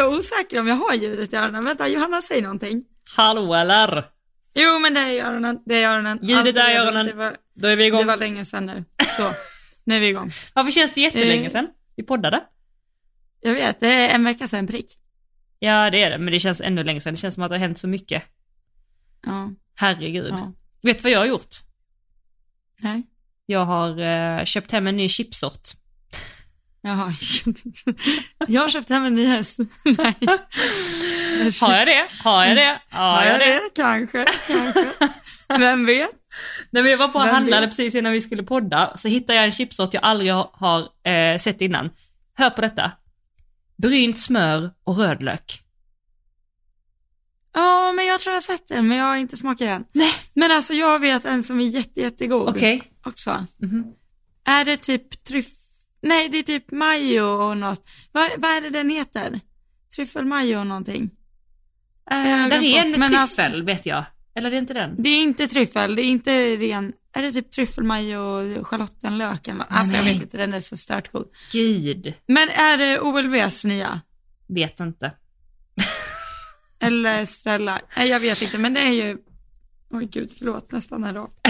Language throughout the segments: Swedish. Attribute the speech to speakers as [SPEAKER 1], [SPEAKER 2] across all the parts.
[SPEAKER 1] så osäker om jag har ljudet i öronen. Vänta, Johanna säg någonting.
[SPEAKER 2] Hallå eller?
[SPEAKER 1] Jo, men det är öronen. Det är öronen.
[SPEAKER 2] Ljudet är i öronen.
[SPEAKER 1] Det var,
[SPEAKER 2] Då är vi igång.
[SPEAKER 1] det var länge sedan nu. Så, nu är vi igång.
[SPEAKER 2] Varför känns det jättelänge
[SPEAKER 1] Eh.
[SPEAKER 2] sedan vi poddade?
[SPEAKER 1] Jag vet, det är en vecka sedan prick.
[SPEAKER 2] Ja det är det, men det känns ännu längre sedan. Det känns som att det har hänt så mycket.
[SPEAKER 1] Ja,
[SPEAKER 2] Herregud.
[SPEAKER 1] ja.
[SPEAKER 2] Vet du vad jag har gjort?
[SPEAKER 1] Nej.
[SPEAKER 2] Jag har eh, köpt hem en ny chipsort.
[SPEAKER 1] Jaha. Jag har köpt hem en ny häst. Nej.
[SPEAKER 2] Har jag det? Har jag det?
[SPEAKER 1] Har jag det? Kanske, kanske. Vem vet?
[SPEAKER 2] Nej men jag var på och
[SPEAKER 1] Vem
[SPEAKER 2] handlade
[SPEAKER 1] vet?
[SPEAKER 2] precis innan vi skulle podda, så hittade jag en chipsort jag aldrig har, har eh, sett innan. Hör på detta. Brynt smör och rödlök.
[SPEAKER 1] Ja, men jag tror jag har sett den, men jag har inte smakat den.
[SPEAKER 2] Nej.
[SPEAKER 1] Men alltså jag vet en som är jätte, jättegod.
[SPEAKER 2] Okej.
[SPEAKER 1] Också.
[SPEAKER 2] Mhm.
[SPEAKER 1] Är det typ tryff... Nej, det är typ majo och något. Vad, vad är det den heter? Tryffelmajo och någonting. Jag har
[SPEAKER 2] där är en tryffel,
[SPEAKER 1] alltså-
[SPEAKER 2] vet jag. Eller det är inte den?
[SPEAKER 1] Det är inte tryffel, det är inte ren... Är det typ tryffelmajo och schalottenlök? Alltså jag
[SPEAKER 2] Nej.
[SPEAKER 1] vet inte, den är så stört god.
[SPEAKER 2] Gud,
[SPEAKER 1] Men är det OLVs nya?
[SPEAKER 2] vet inte.
[SPEAKER 1] Eller Estrella? Nej, jag vet inte, men det är ju... Oj gud, förlåt, nästan en rap.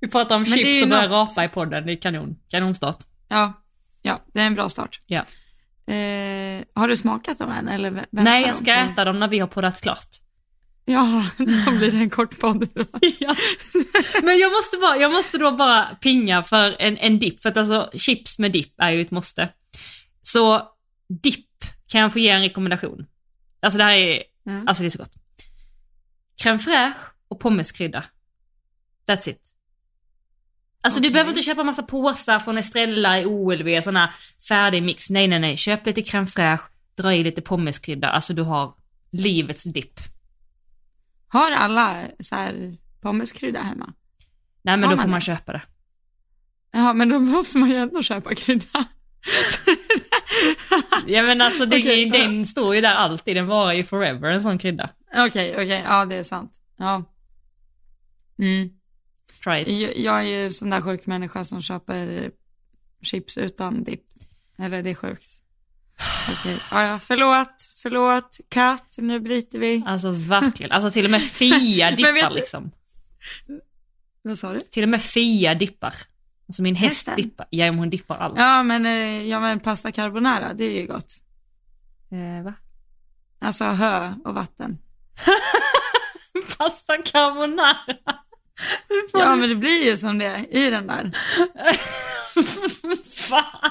[SPEAKER 2] Vi pratar om
[SPEAKER 1] Men
[SPEAKER 2] chips och börjar
[SPEAKER 1] något-
[SPEAKER 2] rapa i podden, det är kanon. Kanonstart.
[SPEAKER 1] Ja, ja, det är en bra start.
[SPEAKER 2] Ja.
[SPEAKER 1] Eh, har du smakat dem än? Eller
[SPEAKER 2] Nej, jag ska
[SPEAKER 1] på-
[SPEAKER 2] äta dem när vi har poddat klart.
[SPEAKER 1] Ja, då blir det en kort podd.
[SPEAKER 2] Ja. Men jag måste, bara, jag måste då bara pinga för en, en dipp, för att alltså chips med dipp är ju ett måste. Så dipp kan jag få ge en rekommendation. Alltså det här är,
[SPEAKER 1] Ja.
[SPEAKER 2] alltså det är så gott. Crème fraîche och pommeskrydda. That's it. Alltså du
[SPEAKER 1] Okej.
[SPEAKER 2] behöver inte köpa massa påsar från Estrella i OLV, sådana färdig mix. Nej, nej, nej. Köp lite crème fraîche, dra i lite pommeskrydda. Alltså du har livets dipp.
[SPEAKER 1] Har alla så här pommeskrydda hemma?
[SPEAKER 2] Nej men
[SPEAKER 1] Har
[SPEAKER 2] då
[SPEAKER 1] man
[SPEAKER 2] får man
[SPEAKER 1] det?
[SPEAKER 2] köpa det.
[SPEAKER 1] Ja, men då måste man ju ändå köpa krydda.
[SPEAKER 2] Ja men alltså det,
[SPEAKER 1] Okej,
[SPEAKER 2] den står ju där alltid, den varar ju forever en sån krydda.
[SPEAKER 1] Okej, okej, ja det är sant. Ja. Mm.
[SPEAKER 2] It.
[SPEAKER 1] Jag, jag är ju sån där sjuk människa som köper chips utan dipp. Eller det är sjukt. Okej, ja, ja, förlåt, förlåt, katt, nu bryter vi.
[SPEAKER 2] Alltså verkligen, alltså till och med Fia dippar liksom.
[SPEAKER 1] Vad sa du?
[SPEAKER 2] Till och med Fia dippar. Alltså min häst
[SPEAKER 1] Hästen?
[SPEAKER 2] dippar, ja hon dippar allt.
[SPEAKER 1] Ja, men, eh, ja, men pasta carbonara, det är ju gott.
[SPEAKER 2] Eh, va?
[SPEAKER 1] Alltså hö och vatten.
[SPEAKER 2] Pasta carbonara.
[SPEAKER 1] Ja, men det blir ju som det i den där.
[SPEAKER 2] Fan.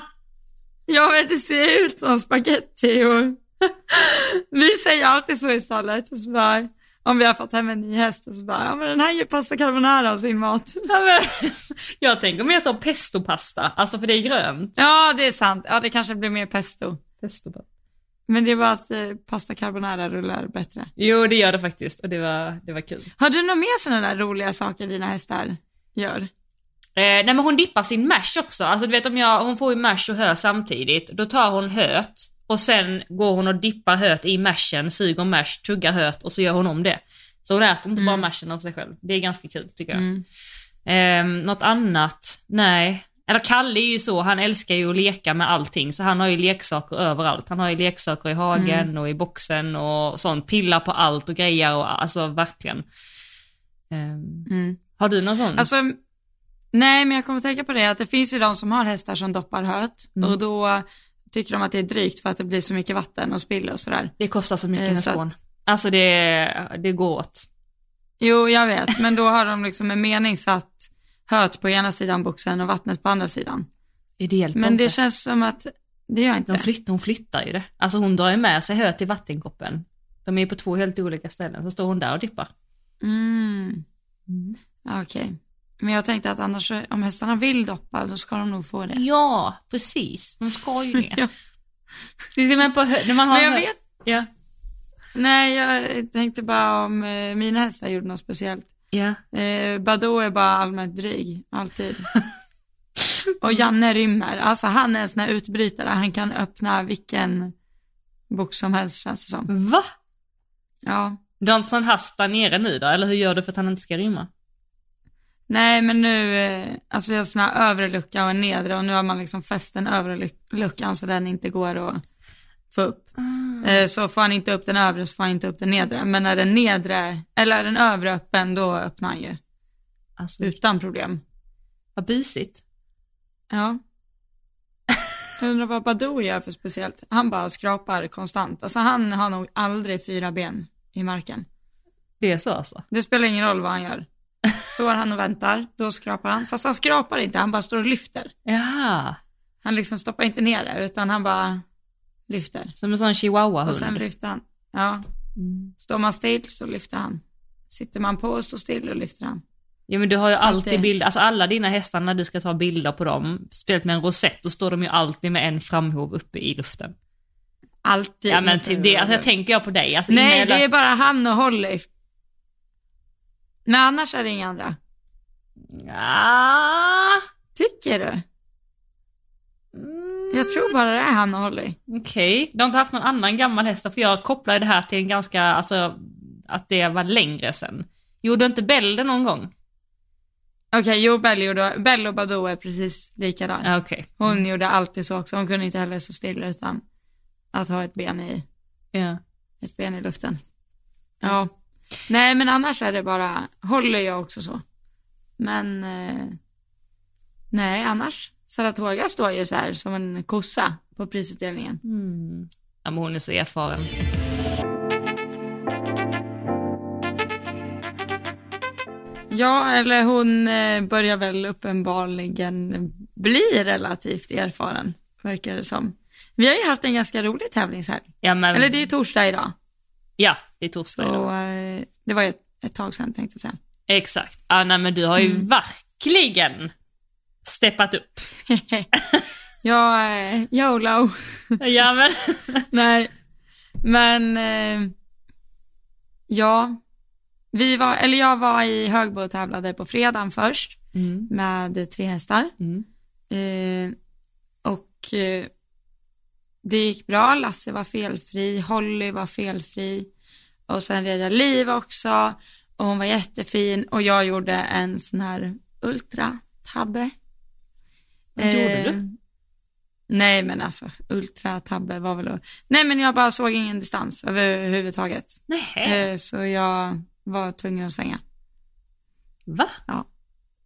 [SPEAKER 1] Ja, men det ser ut som spaghetti och vi säger alltid så i stallet och så bara, om vi har fått hem en ny häst och så bara, ja men den här gör pasta carbonara av sin mat.
[SPEAKER 2] Ja, men, jag tänker mer så pestopasta, alltså för det är grönt.
[SPEAKER 1] Ja, det är sant. Ja, det kanske blir mer pesto.
[SPEAKER 2] Pestopasta.
[SPEAKER 1] Men det bara att eh, pasta carbonara rullar bättre.
[SPEAKER 2] Jo det gör det faktiskt och det var, det var kul.
[SPEAKER 1] Har du några mer sådana där roliga saker dina hästar gör?
[SPEAKER 2] Eh, nej men hon dippar sin mash också, alltså du vet om jag, hon får ju mash och hö samtidigt, då tar hon höet och sen går hon och dippar höet i mashen, suger mash, tuggar höet och så gör hon om det. Så hon äter inte bara mashen av sig själv. Det är ganska kul tycker jag.
[SPEAKER 1] Mm.
[SPEAKER 2] Eh, något annat? Nej. Eller Kalle är ju så, han älskar ju att leka med allting, så han har ju leksaker överallt. Han har ju leksaker i hagen och i boxen och sånt, pillar på allt och grejer och alltså verkligen. Ehm,
[SPEAKER 1] Mm.
[SPEAKER 2] har du någon sån?
[SPEAKER 1] Alltså, nej men jag kommer att tänka på det att det finns ju de som har hästar som doppar höet
[SPEAKER 2] Mm.
[SPEAKER 1] och då tycker de att det är drygt för att det blir så mycket vatten och spill och sådär.
[SPEAKER 2] Det kostar så mycket
[SPEAKER 1] Eh,
[SPEAKER 2] med
[SPEAKER 1] så att-
[SPEAKER 2] spån. Alltså det, det går åt.
[SPEAKER 1] Jo, jag vet, men då har de liksom en mening satt höet på ena sidan boxen och vattnet på andra sidan.
[SPEAKER 2] Det hjälper
[SPEAKER 1] Men det
[SPEAKER 2] inte.
[SPEAKER 1] känns som att, det gör inte
[SPEAKER 2] De
[SPEAKER 1] det.
[SPEAKER 2] flyttar, hon flyttar ju det. Alltså hon drar ju med sig höet till vattenkoppen. De är ju på två helt olika ställen, så står hon där och dippar.
[SPEAKER 1] Mm. Ja, Okej. Men jag tänkte att annars, om hästarna vill doppa, då ska de nog få det.
[SPEAKER 2] Ja, precis. De ska ju det.
[SPEAKER 1] Ja.
[SPEAKER 2] Det är som en på hö- när man har
[SPEAKER 1] Men jag vet,
[SPEAKER 2] Ja.
[SPEAKER 1] nej jag tänkte bara om eh, mina hästar gjorde något speciellt.
[SPEAKER 2] Ja.
[SPEAKER 1] Eh, Badou är bara allmänt dryg, alltid. Och Janne rymmer, alltså han är en sån här utbrytare, han kan öppna vilken box som helst känns det som.
[SPEAKER 2] Va?
[SPEAKER 1] Ja.
[SPEAKER 2] Du har inte sån hasp där nere nu då, eller hur gör du för att han inte ska rymma?
[SPEAKER 1] Nej men nu, eh, alltså vi har sån här övre lucka och en nedre och nu har man liksom fäst den övre luc- luckan så den inte går och få upp. Eh, Så får han inte upp den övre så får han inte upp den nedre. Men när den nedre, eller den övre öppen, då öppnar han ju
[SPEAKER 2] Alltså,
[SPEAKER 1] utan problem.
[SPEAKER 2] vad busigt.
[SPEAKER 1] Ja. Jag undrar vad Badou gör för speciellt. Han bara skrapar konstant. Alltså han har nog aldrig fyra ben i marken.
[SPEAKER 2] Det är så alltså?
[SPEAKER 1] Det spelar ingen roll vad han gör. Står han och väntar, då skrapar han. Fast han skrapar inte, han bara står och lyfter.
[SPEAKER 2] Ja,
[SPEAKER 1] Han liksom stoppar inte ner det, utan han bara lyfter.
[SPEAKER 2] som en sån
[SPEAKER 1] Och sen
[SPEAKER 2] chihuahua-hund.
[SPEAKER 1] lyfter han. Ja.
[SPEAKER 2] Mm.
[SPEAKER 1] Står man still så lyfter han. Sitter man på och står still och lyfter han.
[SPEAKER 2] Ja men du har ju alltid
[SPEAKER 1] Alltid.
[SPEAKER 2] bilder, alltså alla dina hästar när du ska ta bilder på dem, speciellt med en rosett, då står de ju alltid med en framhov uppe i luften.
[SPEAKER 1] Alltid.
[SPEAKER 2] Ja men typ det, alltså jag tänker jag på dig. Alltså,
[SPEAKER 1] Nej, det är bara han och Holly. Men annars är det inga andra.
[SPEAKER 2] Ah,
[SPEAKER 1] Tycker du?
[SPEAKER 2] Mm,
[SPEAKER 1] Jag tror bara det är han och Holly.
[SPEAKER 2] Okej, du har inte haft någon annan gammal häst för jag kopplar det här till en ganska, alltså att det var längre sen. Gjorde inte Bell det någon gång?
[SPEAKER 1] Okej, jo, Bell, gjorde, Bell och Badou är precis likadan.
[SPEAKER 2] Okej.
[SPEAKER 1] Hon gjorde alltid så också. Hon kunde inte heller stå still utan att ha ett ben i,
[SPEAKER 2] Ja.
[SPEAKER 1] ett ben i luften. Ja. Nej, men annars är det bara, håller jag också så. Men, eh, nej, annars. Saratoga står ju så här som en kossa på prisutdelningen.
[SPEAKER 2] Mm. Ja men hon är så erfaren.
[SPEAKER 1] Ja, eller hon eh, börjar väl uppenbarligen bli relativt erfaren, verkar det som. Vi har ju haft en ganska rolig tävlingshelg.
[SPEAKER 2] Ja men,
[SPEAKER 1] Eller det är ju torsdag idag.
[SPEAKER 2] ja det är torsdag idag.
[SPEAKER 1] Så eh, det var ju ett, ett tag sedan tänkte jag säga.
[SPEAKER 2] Exakt. Ja nej men du har ju
[SPEAKER 1] Mm.
[SPEAKER 2] verkligen steppat upp.
[SPEAKER 1] ja, eh, YOLO.
[SPEAKER 2] ja men.
[SPEAKER 1] Nej, men eh, ja, vi var, eller jag var i Högbo och tävlade på fredagen först
[SPEAKER 2] Mm.
[SPEAKER 1] med tre hästar.
[SPEAKER 2] Mm.
[SPEAKER 1] Eh, och eh, det gick bra, Lasse var felfri, Holly var felfri och sen red jag Liv också och hon var jättefin och jag gjorde en sån här ultratabbe.
[SPEAKER 2] Vad gjorde du?
[SPEAKER 1] Nej men alltså ultratabbe var väl Nej men jag bara såg ingen distans överhuvudtaget.
[SPEAKER 2] Nej.
[SPEAKER 1] Eh, så jag var tvungen att svänga.
[SPEAKER 2] Va?
[SPEAKER 1] Ja.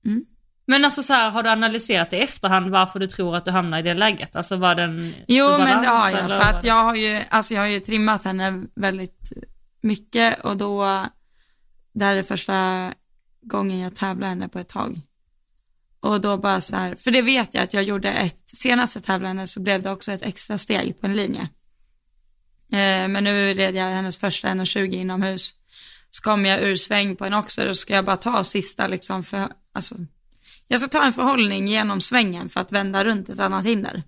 [SPEAKER 1] Mm.
[SPEAKER 2] Men alltså så här, har du analyserat i efterhand varför du tror att du hamnar i det läget? Alltså var den
[SPEAKER 1] Jo
[SPEAKER 2] obalans,
[SPEAKER 1] men det har jag,
[SPEAKER 2] eller
[SPEAKER 1] för att jag har ju, alltså jag har ju trimmat henne väldigt mycket och då, det här är första gången jag tävlar henne på ett tag. Och då bara så här, för det vet jag att jag gjorde ett, senaste tävlande så blev det också ett extra steg på en linje. Eh, men nu red jag hennes första 1,20 inomhus. Så kom jag ur sväng på en också, då ska jag bara ta sista liksom för, alltså, jag ska ta en förhållning genom svängen för att vända runt ett annat hinder.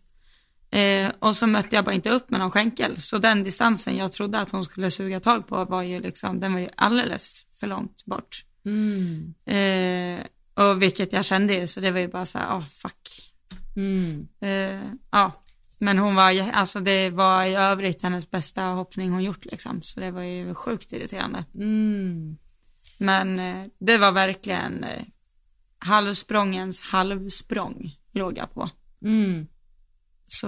[SPEAKER 1] Eh, och så mötte jag bara inte upp med någon skänkel. Så den distansen jag trodde att hon skulle suga tag på var ju liksom, den var ju alldeles för långt bort.
[SPEAKER 2] Mm.
[SPEAKER 1] Eh, och vilket jag kände ju, så det var ju bara så här, oh fuck.
[SPEAKER 2] Mm.
[SPEAKER 1] Eh, ja, men hon var, alltså det var i övrigt hennes bästa hoppning hon gjort liksom. Så det var ju sjukt irriterande.
[SPEAKER 2] Mm.
[SPEAKER 1] Men eh, det var verkligen eh, halvsprångens halvsprång låg jag på.
[SPEAKER 2] Mm.
[SPEAKER 1] Så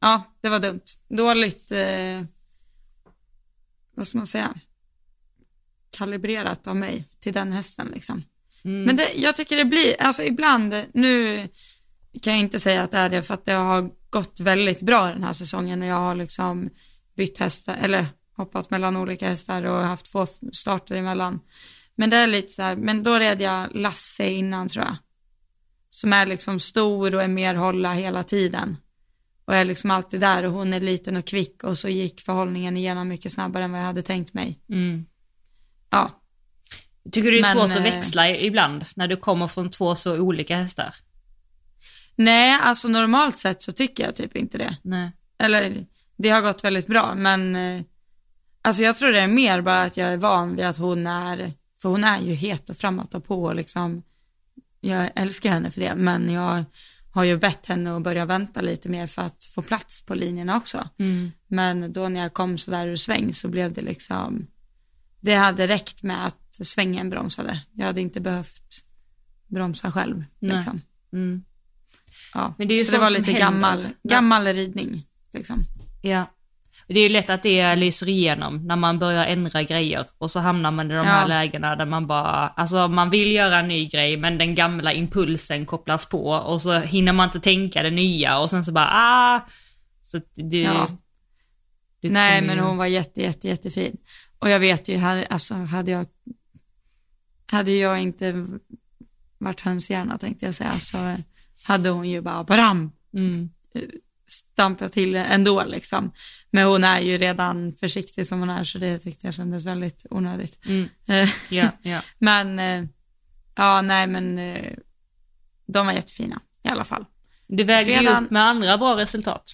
[SPEAKER 1] ja, det var dumt. Dåligt, vad ska man säga, kalibrerat av mig till den hästen liksom.
[SPEAKER 2] Mm.
[SPEAKER 1] Men det, jag tycker det blir, alltså ibland, nu kan jag inte säga att det är det för att det har gått väldigt bra den här säsongen och jag har liksom bytt hästar, eller hoppat mellan olika hästar och haft två starter emellan. Men det är lite så här, men då red jag Lasse innan tror jag. Som är liksom stor och är mer hålla hela tiden. Och är liksom alltid där och hon är liten och kvick och så gick förhållningen igenom mycket snabbare än vad jag hade tänkt mig.
[SPEAKER 2] Mm.
[SPEAKER 1] Ja,
[SPEAKER 2] Tycker du det är
[SPEAKER 1] Men,
[SPEAKER 2] svårt att
[SPEAKER 1] eh,
[SPEAKER 2] växla ibland när du kommer från två så olika hästar?
[SPEAKER 1] nej alltså normalt sett så tycker jag typ inte det.
[SPEAKER 2] Nej.
[SPEAKER 1] Eller det har gått väldigt bra men eh, alltså jag tror det är mer bara att jag är van vid att hon är, för hon är ju het och framåt och på och liksom, jag älskar henne för det men jag har ju bett henne att börja vänta lite mer för att få plats på linjerna också.
[SPEAKER 2] Mm.
[SPEAKER 1] Men då när jag kom så där ur sväng så blev det liksom, det hade räckt med att svängen bromsade. Jag hade inte behövt bromsa själv. Liksom.
[SPEAKER 2] Mm.
[SPEAKER 1] Ja.
[SPEAKER 2] Men det är ju
[SPEAKER 1] så det var lite
[SPEAKER 2] händer.
[SPEAKER 1] gammal, gammal ridning. Liksom.
[SPEAKER 2] Ja. Det är ju lätt att det lyser igenom när man börjar ändra grejer och så hamnar man i de här
[SPEAKER 1] Ja.
[SPEAKER 2] lägena där man bara, alltså man vill göra en ny grej men den gamla impulsen kopplas på och så hinner man inte tänka det nya och sen så bara ah. Så du,
[SPEAKER 1] Ja.
[SPEAKER 2] du
[SPEAKER 1] Nej, men hon var jätte, jätte, jättefin. Och jag vet ju, hade, alltså hade jag, hade jag inte varit hönshjärna tänkte jag säga, så hade hon ju bara bram,
[SPEAKER 2] Mm.
[SPEAKER 1] stampat till ändå liksom. Men hon är ju redan försiktig som hon är, så det tyckte jag kändes väldigt onödigt.
[SPEAKER 2] Mm. Ja, ja.
[SPEAKER 1] men, eh, ja nej men, eh, de var jättefina i alla fall.
[SPEAKER 2] Du vägde ju upp med andra bra resultat.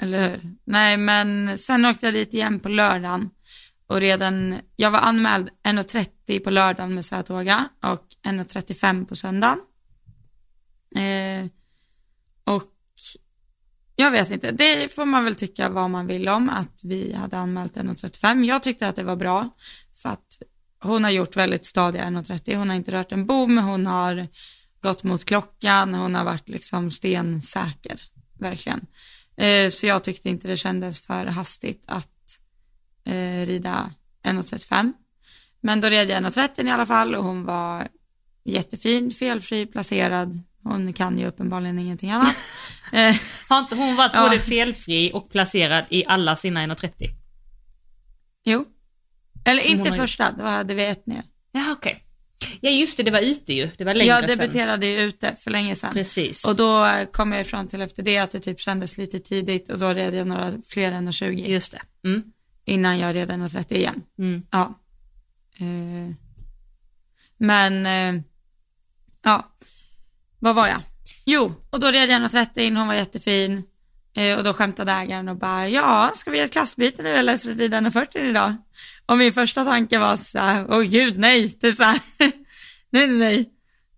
[SPEAKER 1] Eller hur? Nej, men sen åkte jag dit igen på lördagen. Och redan, jag var anmäld 1.30 på lördagen med Saratoga och 1.35 på söndagen. Eh, och jag vet inte, det får man väl tycka vad man vill om att vi hade anmält 1.35. Jag tyckte att det var bra för att hon har gjort väldigt stadiga 1.30. Hon har inte rört en bom, hon har gått mot klockan, hon har varit liksom stensäker, verkligen. Eh, så jag tyckte inte det kändes för hastigt att eh, rida 1.35. Men då red jag 1.30 i alla fall och hon var jättefin, felfri, placerad. Hon kan ju uppenbarligen ingenting annat. Eh,
[SPEAKER 2] Har inte hon varit
[SPEAKER 1] Ja.
[SPEAKER 2] både felfri och placerad i alla sina 1.30?
[SPEAKER 1] jo. Eller
[SPEAKER 2] Som
[SPEAKER 1] inte första, då hade vi ett ner.
[SPEAKER 2] Ja, okej. Ja, just det, det var ute ju. Det var längre
[SPEAKER 1] Jag debuterade ju ute för länge sedan.
[SPEAKER 2] Precis.
[SPEAKER 1] Och då kom jag ifrån till efter det att det typ kändes lite tidigt och då red jag några fler än 20
[SPEAKER 2] Just det. Mm.
[SPEAKER 1] Innan jag red 1.30 igen.
[SPEAKER 2] Mm.
[SPEAKER 1] Ja. Eh, men, eh, ja, vad var jag? Jo, och då red jag 1.30 in, hon var jättefin. Eh, och då skämtade ägaren och bara, ja, ska vi göra ett klassbyte nu eller ska du rida 1.40 idag? Och min första tanke var så här, åh gud, nej, typ så här, nej, nej, nej,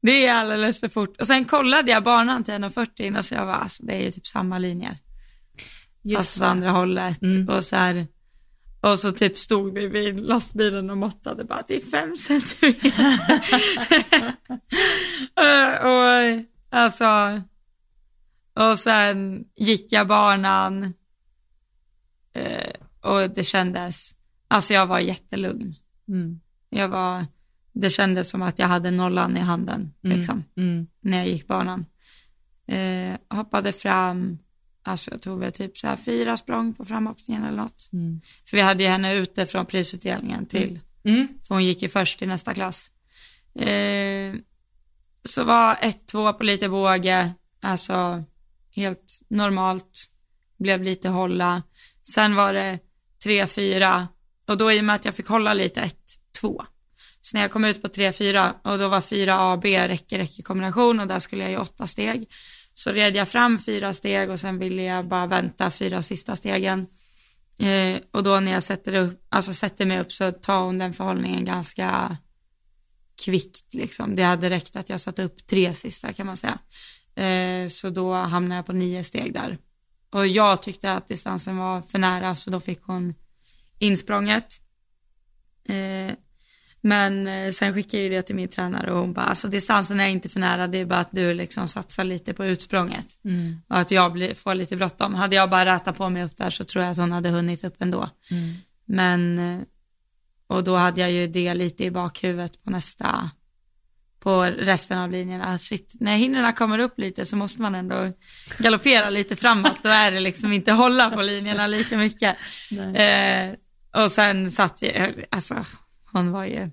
[SPEAKER 1] det är alldeles för fort. Och sen kollade jag banan till 1.40 och så jag var, alltså det är ju typ samma linjer. Fast åt andra hållet.
[SPEAKER 2] Mm.
[SPEAKER 1] Och så här, och så typ stod vi vid lastbilen och måttade bara, det är fem centimeter. Eh, och alltså, och sen gick jag banan eh, och det kändes, alltså jag var jättelugn.
[SPEAKER 2] Mm.
[SPEAKER 1] Jag var, det kändes som att jag hade nollan i handen
[SPEAKER 2] Mm.
[SPEAKER 1] liksom,
[SPEAKER 2] Mm.
[SPEAKER 1] när jag gick banan. Eh, hoppade fram, alltså jag tog väl typ så här fyra språng på framhoppningen eller något.
[SPEAKER 2] Mm.
[SPEAKER 1] För vi hade ju henne ute från prisutdelningen till,
[SPEAKER 2] Mm.
[SPEAKER 1] för hon gick ju först i nästa klass. Eh, så var ett, två på lite båge, alltså helt normalt, blev lite hålla. Sen var det tre, fyra och då i och med att jag fick hålla lite ett, två. Så när jag kom ut på tre, fyra och då var fyra A, B, räcke, räcke kombination och där skulle jag ju åtta steg. Så red jag fram fyra steg och sen ville jag bara vänta fyra sista stegen. Eh, och då när jag sätter, upp, alltså sätter mig upp så tar hon den förhållningen ganska kvickt liksom. Det hade räckt att jag satte upp tre sista kan man säga. Eh, så då hamnade jag på nio steg där. Och jag tyckte att distansen var för nära så då fick hon insprånget. Eh, men eh, sen skickade jag det till min tränare och hon bara, alltså distansen är inte för nära, det är bara att du liksom satsar lite på utsprånget.
[SPEAKER 2] Mm.
[SPEAKER 1] Och att jag blir, får lite bråttom. Hade jag bara rätat på mig upp där så tror jag att hon hade hunnit upp ändå.
[SPEAKER 2] Mm.
[SPEAKER 1] Men, eh, och då hade jag ju det lite i bakhuvudet på nästa, på resten av linjen. Att shit, när hindren kommer upp lite så måste man ändå galoppera lite framåt. Då är det liksom inte hålla på linjerna lika mycket. Eh, och sen satt jag, alltså hon var ju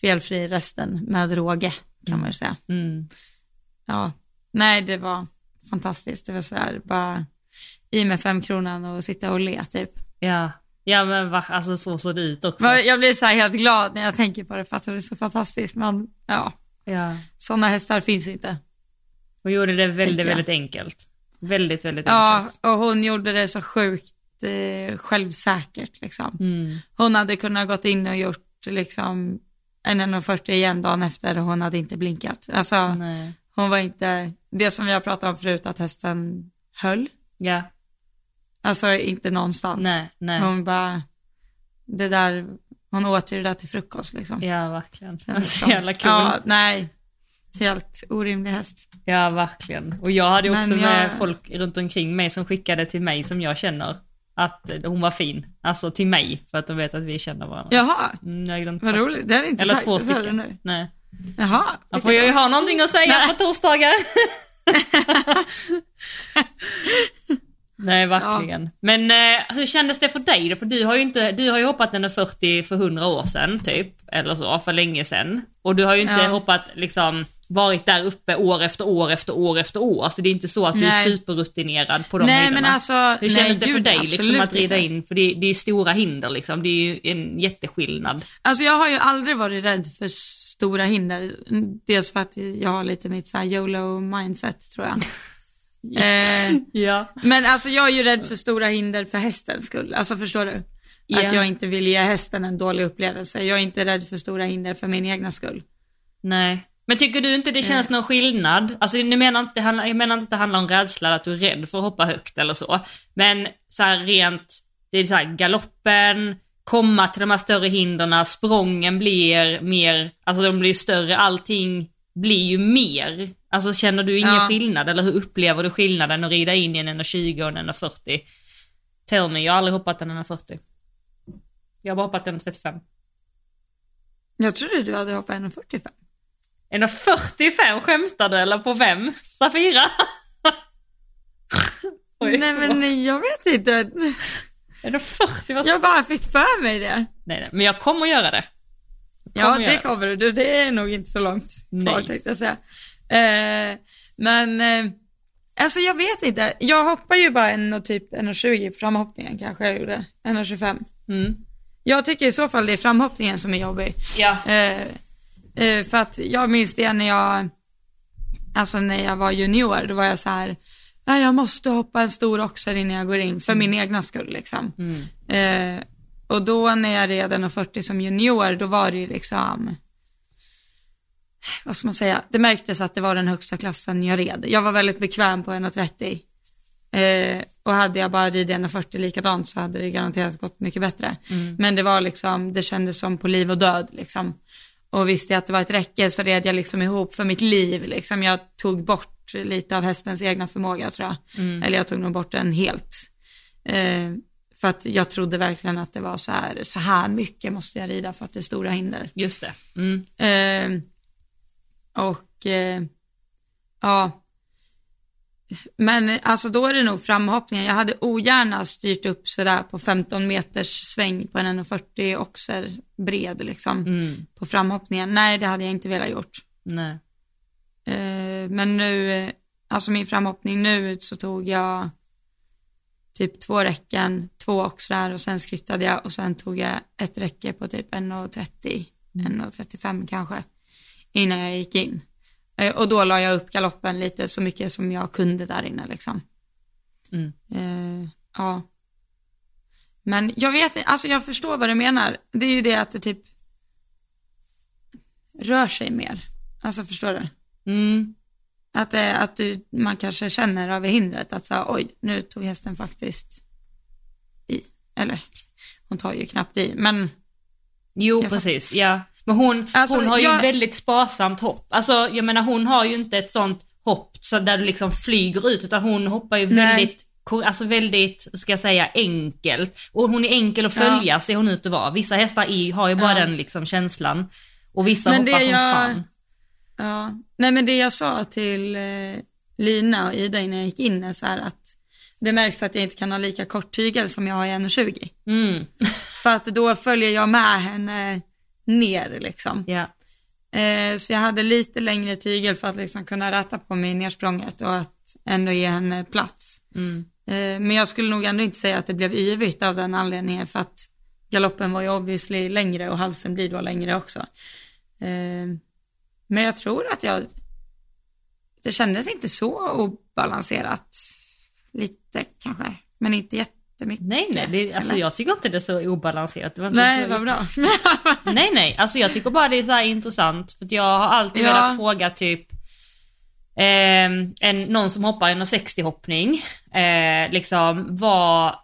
[SPEAKER 1] felfri resten med råge kan man ju säga.
[SPEAKER 2] Mm.
[SPEAKER 1] Ja, nej det var fantastiskt. Det var så här bara i med fem kronan och sitta och le typ.
[SPEAKER 2] Ja. ja, men va? Alltså så såg det ut också.
[SPEAKER 1] Jag blir så här helt glad när jag tänker på det för att det är så fantastiskt. Men ja,
[SPEAKER 2] Ja.
[SPEAKER 1] sådana hästar finns inte.
[SPEAKER 2] Och gjorde det väldigt, väldigt enkelt. Väldigt, väldigt
[SPEAKER 1] Ja,
[SPEAKER 2] enkelt.
[SPEAKER 1] och hon gjorde det så sjukt eh, självsäkert liksom.
[SPEAKER 2] Mm.
[SPEAKER 1] Hon hade kunnat gått in och gjort liksom en 1,40 igen dagen efter och hon hade inte blinkat. Alltså
[SPEAKER 2] Nej.
[SPEAKER 1] hon var inte, det som vi har pratat om förut att hästen höll.
[SPEAKER 2] Ja,
[SPEAKER 1] Alltså inte någonstans.
[SPEAKER 2] nej, nej.
[SPEAKER 1] Hon bara, det där, hon åt ju det där till frukost liksom.
[SPEAKER 2] Ja, verkligen.
[SPEAKER 1] Kändes
[SPEAKER 2] Så
[SPEAKER 1] som.
[SPEAKER 2] jävla kul.
[SPEAKER 1] Ja,
[SPEAKER 2] Ja.
[SPEAKER 1] nej. Helt orimlig häst.
[SPEAKER 2] verkligen. Och jag hade också
[SPEAKER 1] jag-
[SPEAKER 2] med folk runt omkring mig som skickade till mig som jag känner. Att hon var fin. Alltså till mig, för att de vet att vi känner varandra.
[SPEAKER 1] Jaha,
[SPEAKER 2] Mm, jag
[SPEAKER 1] vad roligt. Det jag inte
[SPEAKER 2] Eller
[SPEAKER 1] sagt.
[SPEAKER 2] två stycken.
[SPEAKER 1] nu?
[SPEAKER 2] Nej.
[SPEAKER 1] Jaha.
[SPEAKER 2] Man får ju ha någonting att säga
[SPEAKER 1] Nej.
[SPEAKER 2] på torsdagar. Nej, verkligen. Men eh, hur kändes det för dig då? För du har ju inte, du har ju hoppat den 40 för 100 år sedan typ, eller så, för länge sedan. Och du har ju inte
[SPEAKER 1] Ja.
[SPEAKER 2] hoppat liksom, varit där uppe år efter år efter år efter år. Så det är inte så att du är
[SPEAKER 1] Nej.
[SPEAKER 2] superrutinerad på de
[SPEAKER 1] Nej
[SPEAKER 2] höjderna.
[SPEAKER 1] men alltså,
[SPEAKER 2] Hur
[SPEAKER 1] nej,
[SPEAKER 2] kändes det för dig liksom att rida in? För det, det är stora hinder liksom, det är ju en jätteskillnad.
[SPEAKER 1] Alltså jag har ju aldrig varit rädd för stora hinder. Dels för att jag har lite mitt så här YOLO mindset tror jag. eh,
[SPEAKER 2] Ja.
[SPEAKER 1] men alltså jag är ju rädd för stora hinder för hästens skull. Alltså förstår du?
[SPEAKER 2] Ja.
[SPEAKER 1] Att jag inte vill ge hästen en dålig upplevelse. Jag är inte rädd för stora hinder för min egna skull.
[SPEAKER 2] Nej. Men tycker du inte det känns någon skillnad? Alltså nu menar inte, jag menar inte att det handlar om rädsla, att du är rädd för att hoppa högt eller så. Men så här rent, det är så här galoppen, komma till de här större hindren, sprången blir mer, alltså de blir större, allting blir ju mer. Alltså känner du ingen
[SPEAKER 1] Ja.
[SPEAKER 2] skillnad eller hur upplever du skillnaden att rida in i en 1,20 och en 1,40? Tell me, jag har aldrig hoppat en 1,40. Jag har bara hoppat en 35.
[SPEAKER 1] Jag trodde du hade hoppat 1,45.
[SPEAKER 2] 1,45 skämtar du eller på vem? Safira? Oj,
[SPEAKER 1] Nej men jag vet inte.
[SPEAKER 2] 1,40 vad
[SPEAKER 1] Jag bara fick för mig det.
[SPEAKER 2] Nej, nej, men jag kommer göra det.
[SPEAKER 1] Ja,
[SPEAKER 2] Kommer
[SPEAKER 1] det
[SPEAKER 2] jag.
[SPEAKER 1] kommer du. Det är nog inte så långt kvar
[SPEAKER 2] Nej.
[SPEAKER 1] tänkte jag säga. Eh, men, eh, alltså jag vet inte. Jag hoppar ju bara en och typ 1,20 framhoppningen kanske jag gjorde. 1,25.
[SPEAKER 2] Mm.
[SPEAKER 1] Jag tycker i så fall det är framhoppningen som är jobbig.
[SPEAKER 2] Ja.
[SPEAKER 1] Eh, eh, för att jag minns det när jag, alltså när jag var junior, då var jag så här, nej jag måste hoppa en stor oxer innan jag går in, för min egna skull liksom.
[SPEAKER 2] Mm.
[SPEAKER 1] Eh, och då när jag red 1,40 som junior, då var det ju liksom, vad ska man säga, det märktes att det var den högsta klassen jag red. Jag var väldigt bekväm på 1,30. Eh, och hade jag bara ridit 1,40 likadant så hade det garanterat gått mycket bättre. Men det var liksom, det kändes som på liv och död liksom. Och visste att det var ett räcke så red jag liksom ihop för mitt liv liksom. Jag tog bort lite av hästens egna förmåga tror jag. Eller jag tog nog bort den helt. Eh, för att jag trodde verkligen att det var så här, så här mycket måste jag rida för att det är stora hinder.
[SPEAKER 2] Just det. Mm.
[SPEAKER 1] Eh, och eh, ja, men alltså då är det nog framhoppningen. Jag hade ogärna styrt upp sådär på 15 meters sväng på en 1,40 oxer bred liksom
[SPEAKER 2] Mm.
[SPEAKER 1] på framhoppningen. Nej, det hade jag inte velat gjort.
[SPEAKER 2] Nej.
[SPEAKER 1] Eh, men nu, alltså min framhoppning nu så tog jag typ två räcken, två oxrar och sen skrittade jag och sen tog jag ett räcke på typ 1,30, 1,35 kanske innan jag gick in. Eh, och då la jag upp galoppen lite så mycket som jag kunde där inne liksom.
[SPEAKER 2] Mm.
[SPEAKER 1] Eh, ja. Men jag vet alltså jag förstår vad du menar. Det är ju det att det typ rör sig mer. Alltså förstår du?
[SPEAKER 2] Mm.
[SPEAKER 1] Att, det, att du, man kanske känner över hindret att så, oj, nu tog hästen faktiskt i. Eller, hon tar ju knappt i, men
[SPEAKER 2] Jo, precis. Ja. Men hon,
[SPEAKER 1] Alltså,
[SPEAKER 2] hon har ju
[SPEAKER 1] jag-
[SPEAKER 2] väldigt sparsamt hopp. Alltså, jag menar hon har ju inte ett sånt hopp så där du liksom flyger ut, utan hon hoppar ju
[SPEAKER 1] Nej.
[SPEAKER 2] väldigt, alltså väldigt, ska jag säga, enkelt. Och hon är enkel att följa, ser hon ut att vara. Vissa hästar är, har ju bara
[SPEAKER 1] Ja.
[SPEAKER 2] den liksom känslan. Och vissa
[SPEAKER 1] Men
[SPEAKER 2] hoppar som
[SPEAKER 1] jag-
[SPEAKER 2] fan.
[SPEAKER 1] ja. Nej men det jag sa till eh, Lina och Ida innan jag gick in är så här att det märks att jag inte kan ha lika kort tygel som jag har i 1,20.
[SPEAKER 2] Mm.
[SPEAKER 1] För att då följer jag med henne ner liksom. Eh, så jag hade lite längre tygel för att liksom kunna rätta på mig i nersprånget och att ändå ge henne plats.
[SPEAKER 2] Mm.
[SPEAKER 1] Eh, men jag skulle nog ändå inte säga att det blev yvigt av den anledningen för att galoppen var ju obviously längre och halsen blir då längre också. Eh, men jag tror att jag, det kändes inte så obalanserat. Lite kanske, men inte jättemycket.
[SPEAKER 2] Nej, nej, det, alltså
[SPEAKER 1] eller?
[SPEAKER 2] jag tycker inte det är så obalanserat. Det var inte
[SPEAKER 1] Nej,
[SPEAKER 2] så...
[SPEAKER 1] vad bra.
[SPEAKER 2] Nej, nej, alltså jag tycker bara det är så intressant. För jag har alltid
[SPEAKER 1] Ja.
[SPEAKER 2] velat fråga typ ehm, en, någon som hoppar en 60 hoppning, eh, liksom vad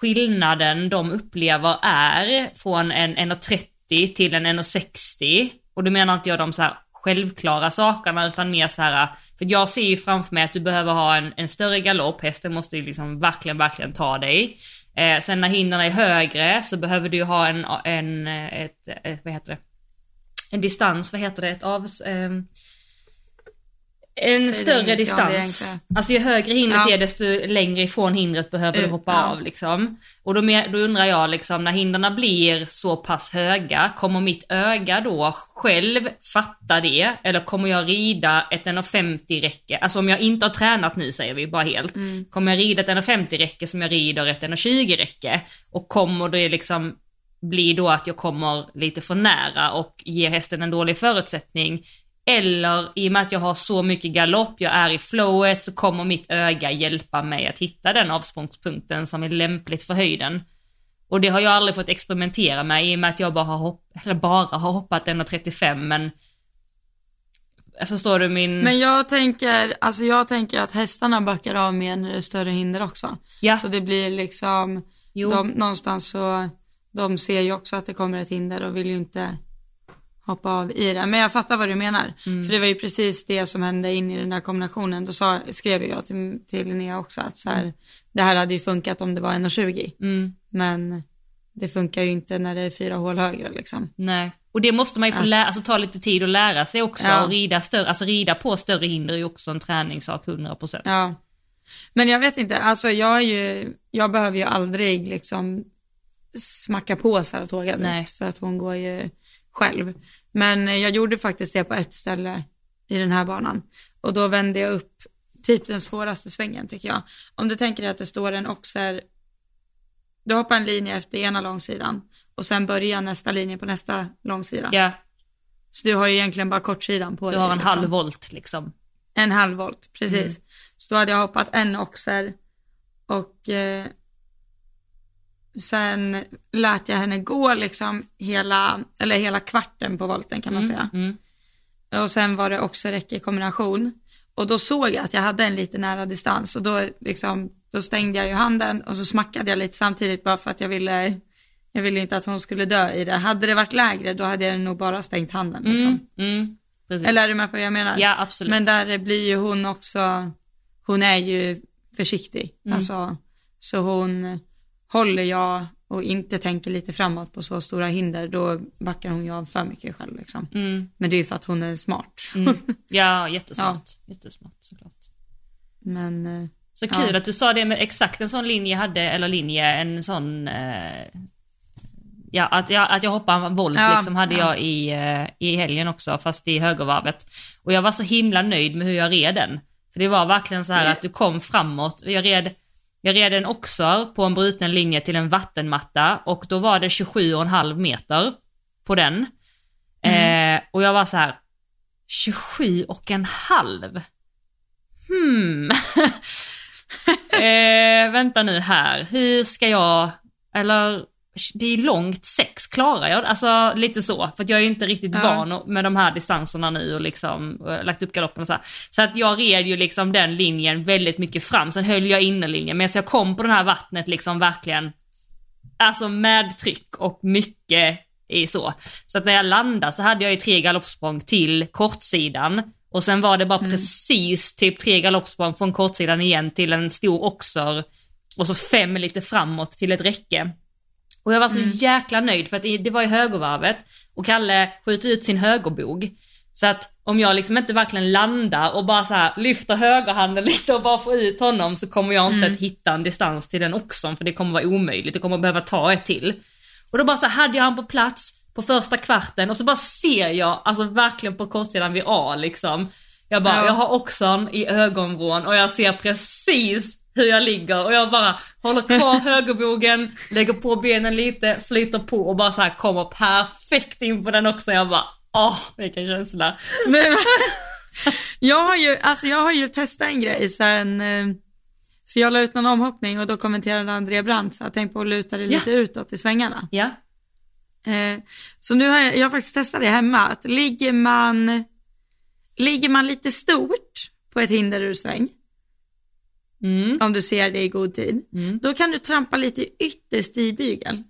[SPEAKER 2] skillnaden de upplever är från en 1,30 till en 1,60. Och då menar inte jag de så här självklara sakerna utan mer så här, för jag ser ju framför mig att du behöver ha en, en större galopp, hästen måste ju liksom verkligen, verkligen ta dig. Eh, sen när hindren är högre så behöver du ju ha en, en ett, ett, vad heter det? En distans, vad heter det? Ett av... Eh, en
[SPEAKER 1] Säg
[SPEAKER 2] större distans. Alltså ju högre hindret
[SPEAKER 1] Ja.
[SPEAKER 2] är desto längre ifrån hindret behöver du
[SPEAKER 1] Mm,
[SPEAKER 2] hoppa
[SPEAKER 1] ja.
[SPEAKER 2] av liksom. Och då, då undrar jag liksom när hindren blir så pass höga, kommer mitt öga då själv fatta det? Eller kommer jag rida ett 1,50 räcke? Alltså om jag inte har tränat nu säger vi bara helt.
[SPEAKER 1] Mm.
[SPEAKER 2] Kommer jag rida ett 1,50 räcke som jag rider ett 1,20 räcke? Och kommer det liksom bli då att jag kommer lite för nära och ger hästen en dålig förutsättning. Eller i och med att jag har så mycket galopp, jag är i flowet, så kommer mitt öga hjälpa mig att hitta den avsprångspunkten som är lämpligt för höjden. Och det har jag aldrig fått experimentera med i och med att jag bara har, hopp, eller bara har hoppat 1,35 men Förstår du min...
[SPEAKER 1] Men jag tänker, alltså jag tänker att hästarna backar av mer när det är större hinder också.
[SPEAKER 2] ja,
[SPEAKER 1] Så det blir liksom, de, någonstans så, de ser ju också att det kommer ett hinder och vill ju inte hoppa av i det. Men jag fattar vad du menar.
[SPEAKER 2] Mm.
[SPEAKER 1] För det var ju precis det som hände in i den där kombinationen. Då sa, skrev jag till, till Linnea också att så här, det här hade ju funkat om det var 1,20.
[SPEAKER 2] Mm,
[SPEAKER 1] Men det funkar ju inte när det är fyra hål högre liksom.
[SPEAKER 2] nej. Och det måste man ju få lära, alltså ta lite tid att lära sig också.
[SPEAKER 1] Ja.
[SPEAKER 2] Och rida större, alltså rida på större hinder är ju också en träningssak 100%.
[SPEAKER 1] Ja. Men jag vet inte, alltså jag är ju, jag behöver ju aldrig liksom smacka på direkt
[SPEAKER 2] Nej.
[SPEAKER 1] för att hon går ju själv. Men eh, jag gjorde faktiskt det på ett ställe i den här banan och då vände jag upp typ den svåraste svängen tycker jag. Om du tänker dig att det står en oxer, du hoppar en linje efter ena långsidan och sen börjar nästa linje på nästa långsida.
[SPEAKER 2] Ja,
[SPEAKER 1] Så du har ju egentligen bara kortsidan på
[SPEAKER 2] du
[SPEAKER 1] dig.
[SPEAKER 2] har en
[SPEAKER 1] liksom.
[SPEAKER 2] halv volt liksom.
[SPEAKER 1] En halv volt, precis.
[SPEAKER 2] Mm.
[SPEAKER 1] Så då hade jag hoppat en oxer och eh, sen lät jag henne gå liksom hela, eller hela kvarten på volten kan man säga.
[SPEAKER 2] Mm.
[SPEAKER 1] Och sen var det också räcke i kombination. Och då såg jag att jag hade en lite nära distans och då liksom, då stängde jag ju handen och så smackade jag lite samtidigt bara för att jag ville, jag ville inte att hon skulle dö i det. Hade det varit lägre då hade jag nog bara stängt handen liksom.
[SPEAKER 2] Mm. Mm.
[SPEAKER 1] Eller är du med på vad jag menar?
[SPEAKER 2] Ja, absolut.
[SPEAKER 1] Men där blir ju hon också, hon är ju försiktig.
[SPEAKER 2] Mm.
[SPEAKER 1] Alltså, så hon håller jag och inte tänker lite framåt på så stora hinder, då backar hon ju av för mycket själv liksom.
[SPEAKER 2] Mm.
[SPEAKER 1] Men det är ju för att hon är smart.
[SPEAKER 2] Mm. Ja, jättesmart. Jättesmart såklart.
[SPEAKER 1] Men, eh,
[SPEAKER 2] Så kul
[SPEAKER 1] Ja.
[SPEAKER 2] att du sa det med exakt en sån linje hade, eller linje, en sån... Eh, ja, att jag, att jag hoppade en volt
[SPEAKER 1] Ja,
[SPEAKER 2] liksom hade
[SPEAKER 1] ja.
[SPEAKER 2] jag i, eh, i helgen också, fast i högervarvet. Och jag var så himla nöjd med hur jag red den. För det var verkligen så här
[SPEAKER 1] Mm.
[SPEAKER 2] att du kom framåt. Jag red, jag red en oxer på en bruten linje till en vattenmatta och då var det 27,5 meter på den. Eh, och jag var så här 27 och en halv. Hmm. eh, vänta nu här, hur ska jag, eller det är långt sex, klarar jag Alltså lite så, för jag är inte riktigt
[SPEAKER 1] Ja.
[SPEAKER 2] van med de här distanserna nu och liksom eh, lagt upp galoppen och så här. Så att jag red ju liksom den linjen väldigt mycket fram, sen höll jag inne linjen, men så jag kom på det här vattnet liksom verkligen, alltså med tryck och mycket i så. Så att när jag landade så hade jag ju tre galoppsprång till kortsidan och sen var det bara precis typ tre galoppsprång från kortsidan igen till en stor oxer och så fem lite framåt till ett räcke. Och jag var så jäkla nöjd för att det var i högervarvet och Kalle skjuter ut sin högerbog. Så att om jag liksom inte verkligen landar och bara så här lyfter högerhanden lite och bara får ut honom så kommer jag inte att hitta en distans till den oxen för det kommer vara omöjligt, det kommer behöva ta ett till. Och då bara så hade jag han på plats på första kvarten och så bara ser jag, alltså verkligen på kortsidan vid A liksom. Jag bara,
[SPEAKER 1] Ja.
[SPEAKER 2] jag har oxen i ögonvrån och jag ser precis hur jag ligger och jag bara håller kvar högerbogen, lägger på benen lite, flyter på och bara så här kommer perfekt in på den också. Jag bara, åh vilken känsla.
[SPEAKER 1] Men, jag har ju, alltså jag har ju testat en grej sen, eh, för jag la ut någon omhoppning och då kommenterade André Brandt så jag tänkte på att luta det lite utåt i svängarna.
[SPEAKER 2] Ja.
[SPEAKER 1] Eh, så nu har jag, jag har faktiskt testat det hemma, att ligger man, ligger man lite stort på ett hinder ur sväng,
[SPEAKER 2] Mm.
[SPEAKER 1] om du ser det i god tid,
[SPEAKER 2] Mm.
[SPEAKER 1] då kan du trampa lite ytterst i bygel.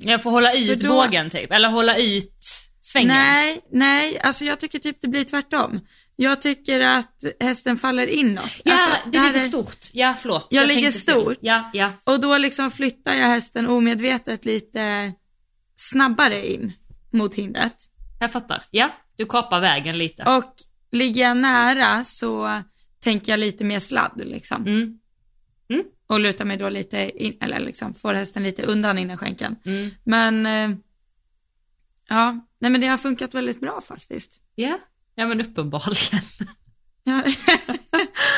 [SPEAKER 2] Jag får hålla ut
[SPEAKER 1] För då-
[SPEAKER 2] bågen typ, eller hålla ut svängen?
[SPEAKER 1] Nej, nej, alltså jag tycker typ det blir tvärtom. Jag tycker att hästen faller inåt.
[SPEAKER 2] Ja,
[SPEAKER 1] alltså,
[SPEAKER 2] det
[SPEAKER 1] här
[SPEAKER 2] ligger
[SPEAKER 1] är-
[SPEAKER 2] stort. Ja, förlåt.
[SPEAKER 1] Jag ligger
[SPEAKER 2] tänkte fel.
[SPEAKER 1] stort.
[SPEAKER 2] Ja, ja.
[SPEAKER 1] Och då liksom flyttar jag hästen omedvetet lite snabbare in mot hindret.
[SPEAKER 2] Jag fattar. Ja, du kapar vägen lite.
[SPEAKER 1] Och ligger jag nära så tänker jag lite mer sladd liksom.
[SPEAKER 2] Mm.
[SPEAKER 1] Och lutar mig då lite in, eller liksom får hästen lite undan innan skänken.
[SPEAKER 2] Mm.
[SPEAKER 1] Men, eh, ja, nej men det har funkat väldigt bra faktiskt.
[SPEAKER 2] Ja. ja, men uppenbarligen.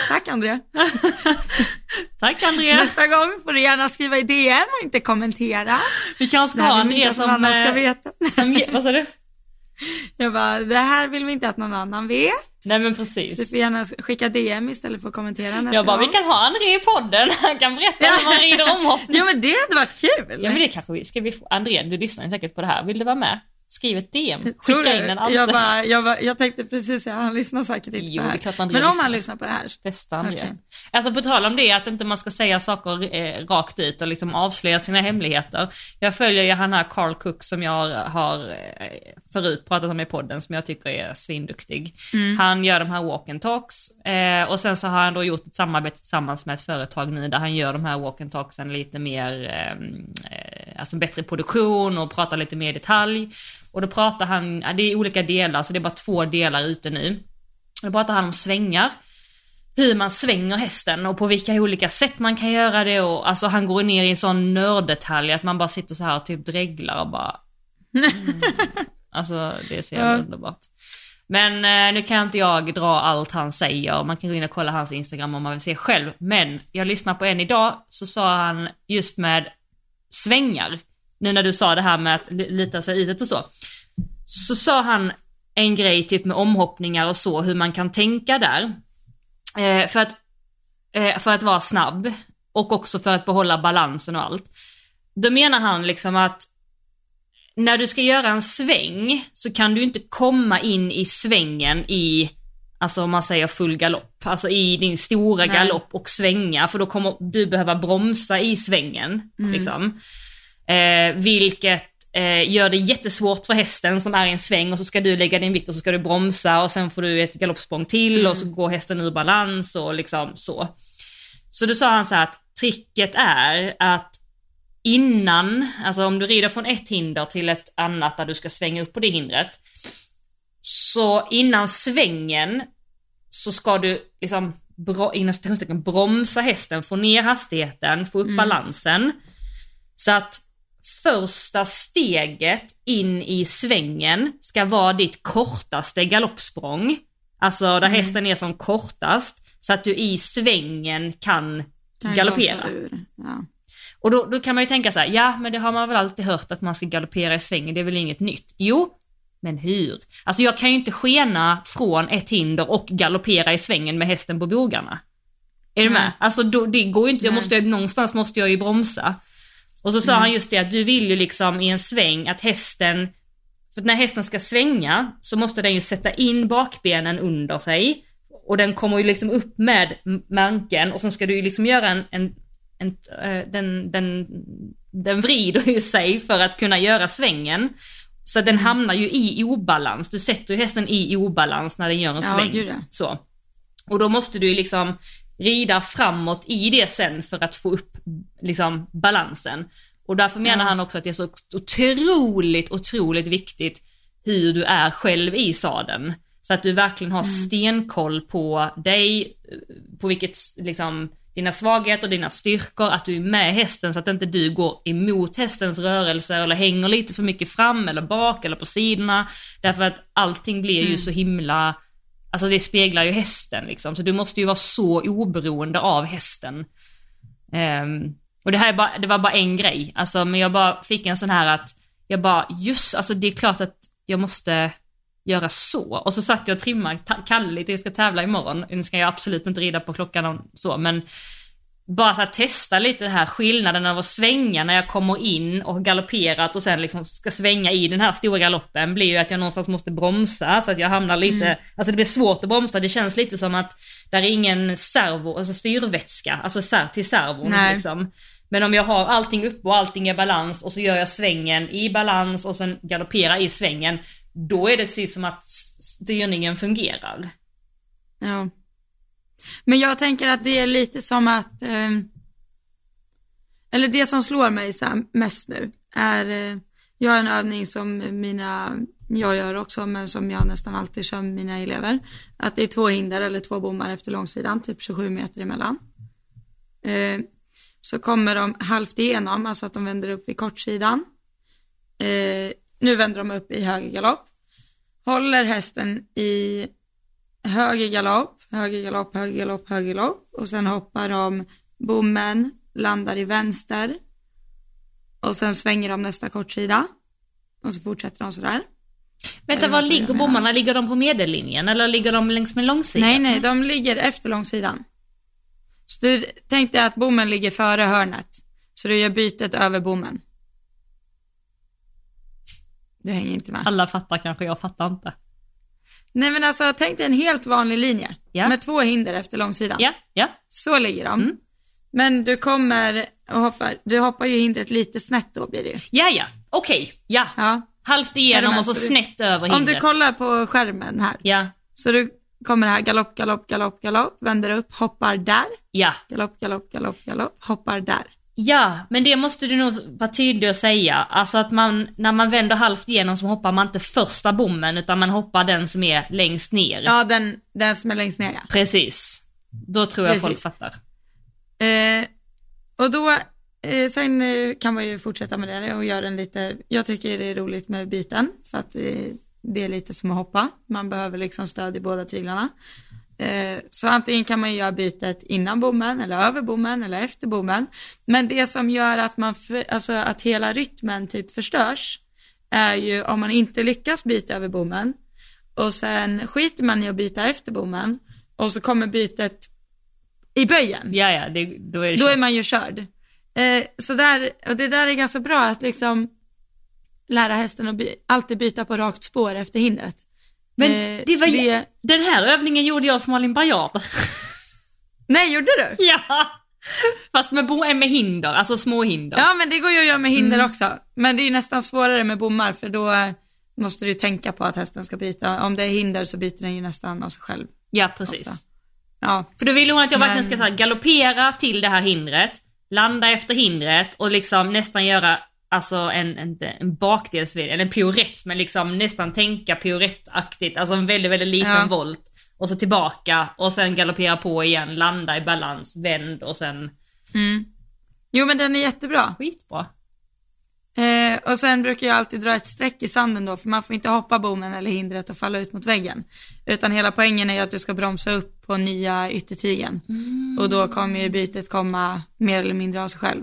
[SPEAKER 1] Tack Andrea.
[SPEAKER 2] Tack Andrea.
[SPEAKER 1] Nästa gång får du gärna skriva i DM och inte kommentera.
[SPEAKER 2] Vi kanske
[SPEAKER 1] Det
[SPEAKER 2] ska ha
[SPEAKER 1] vi
[SPEAKER 2] Andrea som...
[SPEAKER 1] annan ska
[SPEAKER 2] eh,
[SPEAKER 1] veta.
[SPEAKER 2] som vad sa du?
[SPEAKER 1] Jag bara, det här vill vi inte att någon annan vet.
[SPEAKER 2] Nej men
[SPEAKER 1] Så du
[SPEAKER 2] precis.
[SPEAKER 1] får gärna skicka DM istället för att kommentera nästa
[SPEAKER 2] Jag bara, vi
[SPEAKER 1] gång.
[SPEAKER 2] kan ha Andrea i podden. Han kan berätta hur man rider omhoppning.
[SPEAKER 1] Ja men det hade varit kul.
[SPEAKER 2] Ja men det kanske vi, ska vi få, Andrea du lyssnar säkert på det här, vill du vara med? Skriv ett DM, skicka in en
[SPEAKER 1] jag,
[SPEAKER 2] ansökan.
[SPEAKER 1] bara, jag, bara, jag tänkte precis säga, han lyssnar säkert inte
[SPEAKER 2] Jo,
[SPEAKER 1] på det här. men om
[SPEAKER 2] lyssnar.
[SPEAKER 1] han lyssnar på det här.
[SPEAKER 2] Bästa Andrea.
[SPEAKER 1] Okej.
[SPEAKER 2] Alltså på tal om det, att inte man ska säga saker eh, rakt ut och liksom avslöja sina hemligheter. Jag följer ju han här Carl Cook som jag har eh, förut pratat om i podden som jag tycker är svinduktig. Han gör de här walk and talks eh, och sen så har han då gjort ett samarbete tillsammans med ett företag nu där han gör de här walk and talksen lite mer, eh, eh, alltså bättre produktion och pratar lite mer i detalj. Och då pratar han, det är olika delar så det är bara två delar ute nu. Då pratar han om svängar hur man svänger hästen och på vilka olika sätt man kan göra det och alltså han går ner i en sån nörddetalj att man bara sitter så här och typ dreglar och bara mm. Alltså det är så jävla
[SPEAKER 1] Ja.
[SPEAKER 2] underbart. Men eh, nu kan inte jag dra allt han säger, man kan gå in och kolla hans Instagram om man vill se själv. Men jag lyssnar på en idag, så sa han just med svängar, nu när du sa det här med att li- lita sig i det och så. Så sa han en grej typ med omhoppningar och så, hur man kan tänka där. Eh, för, att, eh, för att vara snabb och också för att behålla balansen och allt. Då menar han liksom att när du ska göra en sväng så kan du inte komma in i svängen i, alltså om man säger full galopp, alltså i din stora
[SPEAKER 1] Nej.
[SPEAKER 2] galopp och svänga för då kommer du behöva bromsa i svängen. Liksom. Eh, vilket eh, gör det jättesvårt för hästen som är i en sväng och så ska du lägga din vikt och så ska du bromsa och sen får du ett galoppsprång till och så går hästen ur balans och liksom så. Så då sa han så här att tricket är att innan, alltså om du rider från ett hinder till ett annat där du ska svänga upp på det hindret. Så innan svängen så ska du liksom bro, inom bromsa hästen, få ner hastigheten, få upp balansen. Så att första steget in i svängen ska vara ditt kortaste galoppsprång. Alltså där hästen är som kortast. Så att du i svängen kan
[SPEAKER 1] Kan
[SPEAKER 2] galoppera.
[SPEAKER 1] Ja.
[SPEAKER 2] Och då, då kan man ju tänka så här, ja men det har man väl alltid hört att man ska galoppera i svängen, det är väl inget nytt. Jo, men hur? Alltså jag kan ju inte skena från ett hinder och galoppera i svängen med hästen på bogarna. Är du med? Alltså då, det går ju inte, jag måste, någonstans måste jag ju bromsa. Och så sa han just det att du vill ju liksom i en sväng att hästen, för när hästen ska svänga så måste den ju sätta in bakbenen under sig. Och den kommer ju liksom upp med manken och så ska du ju liksom göra en, en, en eh, den, den, den vrider ju sig för att kunna göra svängen. Så den hamnar ju i obalans, du sätter ju hästen i obalans när den gör en
[SPEAKER 1] Ja,
[SPEAKER 2] sväng.
[SPEAKER 1] gud ja.
[SPEAKER 2] Så. Och då måste du ju liksom rida framåt i det sen för att få upp liksom balansen. Och därför menar
[SPEAKER 1] Ja.
[SPEAKER 2] han också att det är så otroligt, otroligt viktigt hur du är själv i sadeln. Så att du verkligen har stenkoll på dig, på vilket liksom dina svagheter, dina styrkor, att du är med hästen så att inte du går emot hästens rörelser eller hänger lite för mycket fram eller bak eller på sidorna. Därför att allting blir ju så himla, alltså det speglar ju hästen liksom. Så du måste ju vara så oberoende av hästen. Um, och det här är bara, det var bara en grej, alltså men jag bara fick en sån här att, jag bara, just, alltså det är klart att jag måste göra så. Och så satt jag och trimmade Kalle till jag ska tävla imorgon. Nu ska jag absolut inte rida på klockan och så, men bara så testa lite det här skillnaden av att svänga när jag kommer in och galopperat och sen liksom ska svänga i den här stora galoppen blir ju att jag någonstans måste bromsa så att jag hamnar lite, alltså det blir svårt att bromsa, det känns lite som att där är ingen servo, alltså styrvätska, alltså ser, till servon
[SPEAKER 1] Nej.
[SPEAKER 2] liksom. Men om jag har allting uppe och allting i balans och så gör jag svängen i balans och sen galopperar i svängen, då är det precis som att styrningen fungerar.
[SPEAKER 1] Ja. Men jag tänker att det är lite som att, eh, eller det som slår mig så mest nu är, eh, jag har en övning som mina, jag gör också, men som jag nästan alltid kör med mina elever. Att det är två hinder eller två bommar efter långsidan, typ 27 meter emellan. Eh, så kommer de halvt igenom, alltså att de vänder upp vid kortsidan. Eh, nu vänder de upp i höger galopp. Håller hästen i höger galopp, höger galopp, höger galopp, höger galopp och sen hoppar de bommen, landar i vänster och sen svänger de nästa kortsida och så fortsätter de sådär.
[SPEAKER 2] Vänta, var ligger bommarna? Ligger de på medellinjen eller ligger de längs med långsidan?
[SPEAKER 1] Nej, nej, de ligger efter långsidan. Så du tänkte att bommen ligger före hörnet, så du gör bytet över bommen. Du hänger inte med.
[SPEAKER 2] Alla fattar kanske, jag fattar inte.
[SPEAKER 1] Nej men alltså tänk dig en helt vanlig linje
[SPEAKER 2] Ja.
[SPEAKER 1] med två hinder efter långsidan.
[SPEAKER 2] Ja, ja.
[SPEAKER 1] Så ligger de.
[SPEAKER 2] Mm.
[SPEAKER 1] Men du kommer och hoppar, du hoppar ju hindret lite snett då blir det ju.
[SPEAKER 2] Ja, ja. Okej, ja.
[SPEAKER 1] Ja.
[SPEAKER 2] Halvt igenom och så
[SPEAKER 1] Så du-
[SPEAKER 2] snett över
[SPEAKER 1] Om
[SPEAKER 2] hindret.
[SPEAKER 1] du kollar på skärmen här.
[SPEAKER 2] Ja,
[SPEAKER 1] Så du kommer här galopp, galopp, galopp, galopp, vänder upp, hoppar där.
[SPEAKER 2] ja.
[SPEAKER 1] Galopp, galopp, galopp, galopp, hoppar där.
[SPEAKER 2] Ja, men det måste du nog vara tydlig och säga. Alltså att man, när man vänder halvt igenom så hoppar man inte första bommen utan man hoppar den som är längst ner.
[SPEAKER 1] Ja, den, den som är längst ner ja.
[SPEAKER 2] Precis. Då tror jag
[SPEAKER 1] Precis.
[SPEAKER 2] folk fattar.
[SPEAKER 1] Eh, och då, eh, sen eh, kan man ju fortsätta med det och göra den lite, jag tycker det är roligt med byten för att eh, det är lite som att hoppa. Man behöver liksom stöd i båda tyglarna. Eh, så antingen kan man göra bytet innan bommen eller över bommen eller efter bommen. Men det som gör att man, alltså att hela rytmen typ förstörs är ju om man inte lyckas byta över bommen och sen skiter man i att byta efter bommen och så kommer bytet i böjen
[SPEAKER 2] Ja, ja, det, då är det
[SPEAKER 1] då är man ju körd. Eh, så där, och det där är ganska bra att liksom lära hästen att by, alltid byta på rakt spår efter hindret.
[SPEAKER 2] Men
[SPEAKER 1] Eh,
[SPEAKER 2] det var
[SPEAKER 1] det-
[SPEAKER 2] den här övningen gjorde jag som Malin Baryard.
[SPEAKER 1] Nej, gjorde du?
[SPEAKER 2] ja! Fast med, bo- med hinder, alltså små hinder.
[SPEAKER 1] Ja, men det går ju att göra med hinder
[SPEAKER 2] Mm.
[SPEAKER 1] också. Men det är ju nästan svårare med bommar för då eh, måste du tänka på att hästen ska byta. Om det är hinder så byter den ju nästan av sig själv.
[SPEAKER 2] Ja, precis.
[SPEAKER 1] Ofta. Ja,
[SPEAKER 2] För då vill hon att jag
[SPEAKER 1] Men-
[SPEAKER 2] verkligen ska galoppera till det här hindret, landa efter hindret och liksom nästan göra alltså en, en, en bakdelsvid, eller en piorett, men liksom nästan tänka piorettaktigt, alltså en väldigt, väldigt liten
[SPEAKER 1] Ja.
[SPEAKER 2] volt. Och så tillbaka och sen galoppera på igen, landa i balans, vänd och sen
[SPEAKER 1] mm. Jo, men den är jättebra.
[SPEAKER 2] skitbra.
[SPEAKER 1] Eh, och sen brukar jag alltid dra ett streck i sanden då, för man får inte hoppa bommen eller hindret och falla ut mot väggen. Utan hela poängen är att du ska bromsa upp på nya yttertygen. Och då kommer ju bytet komma mer eller mindre av sig själv.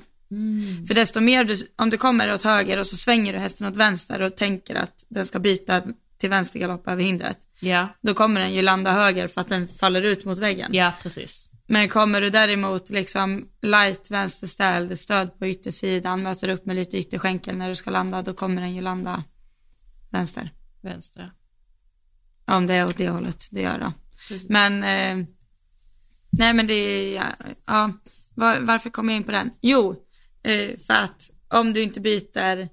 [SPEAKER 1] För desto mer du, om du kommer åt höger och så svänger du hästen åt vänster och tänker att den ska byta till vänstergalopp över hindret.
[SPEAKER 2] Ja,
[SPEAKER 1] Då kommer den ju landa höger för att den faller ut mot väggen.
[SPEAKER 2] ja precis.
[SPEAKER 1] Men kommer du däremot liksom light vänsterställ, stöd på yttersidan, möter upp med lite ytterskänkel när du ska landa, då kommer den ju landa vänster.
[SPEAKER 2] Vänster.
[SPEAKER 1] Om det är åt det hållet det gör då.
[SPEAKER 2] Precis.
[SPEAKER 1] Men, eh, nej men det ja, ja var, varför kom jag in på den? Jo, för att om du inte byter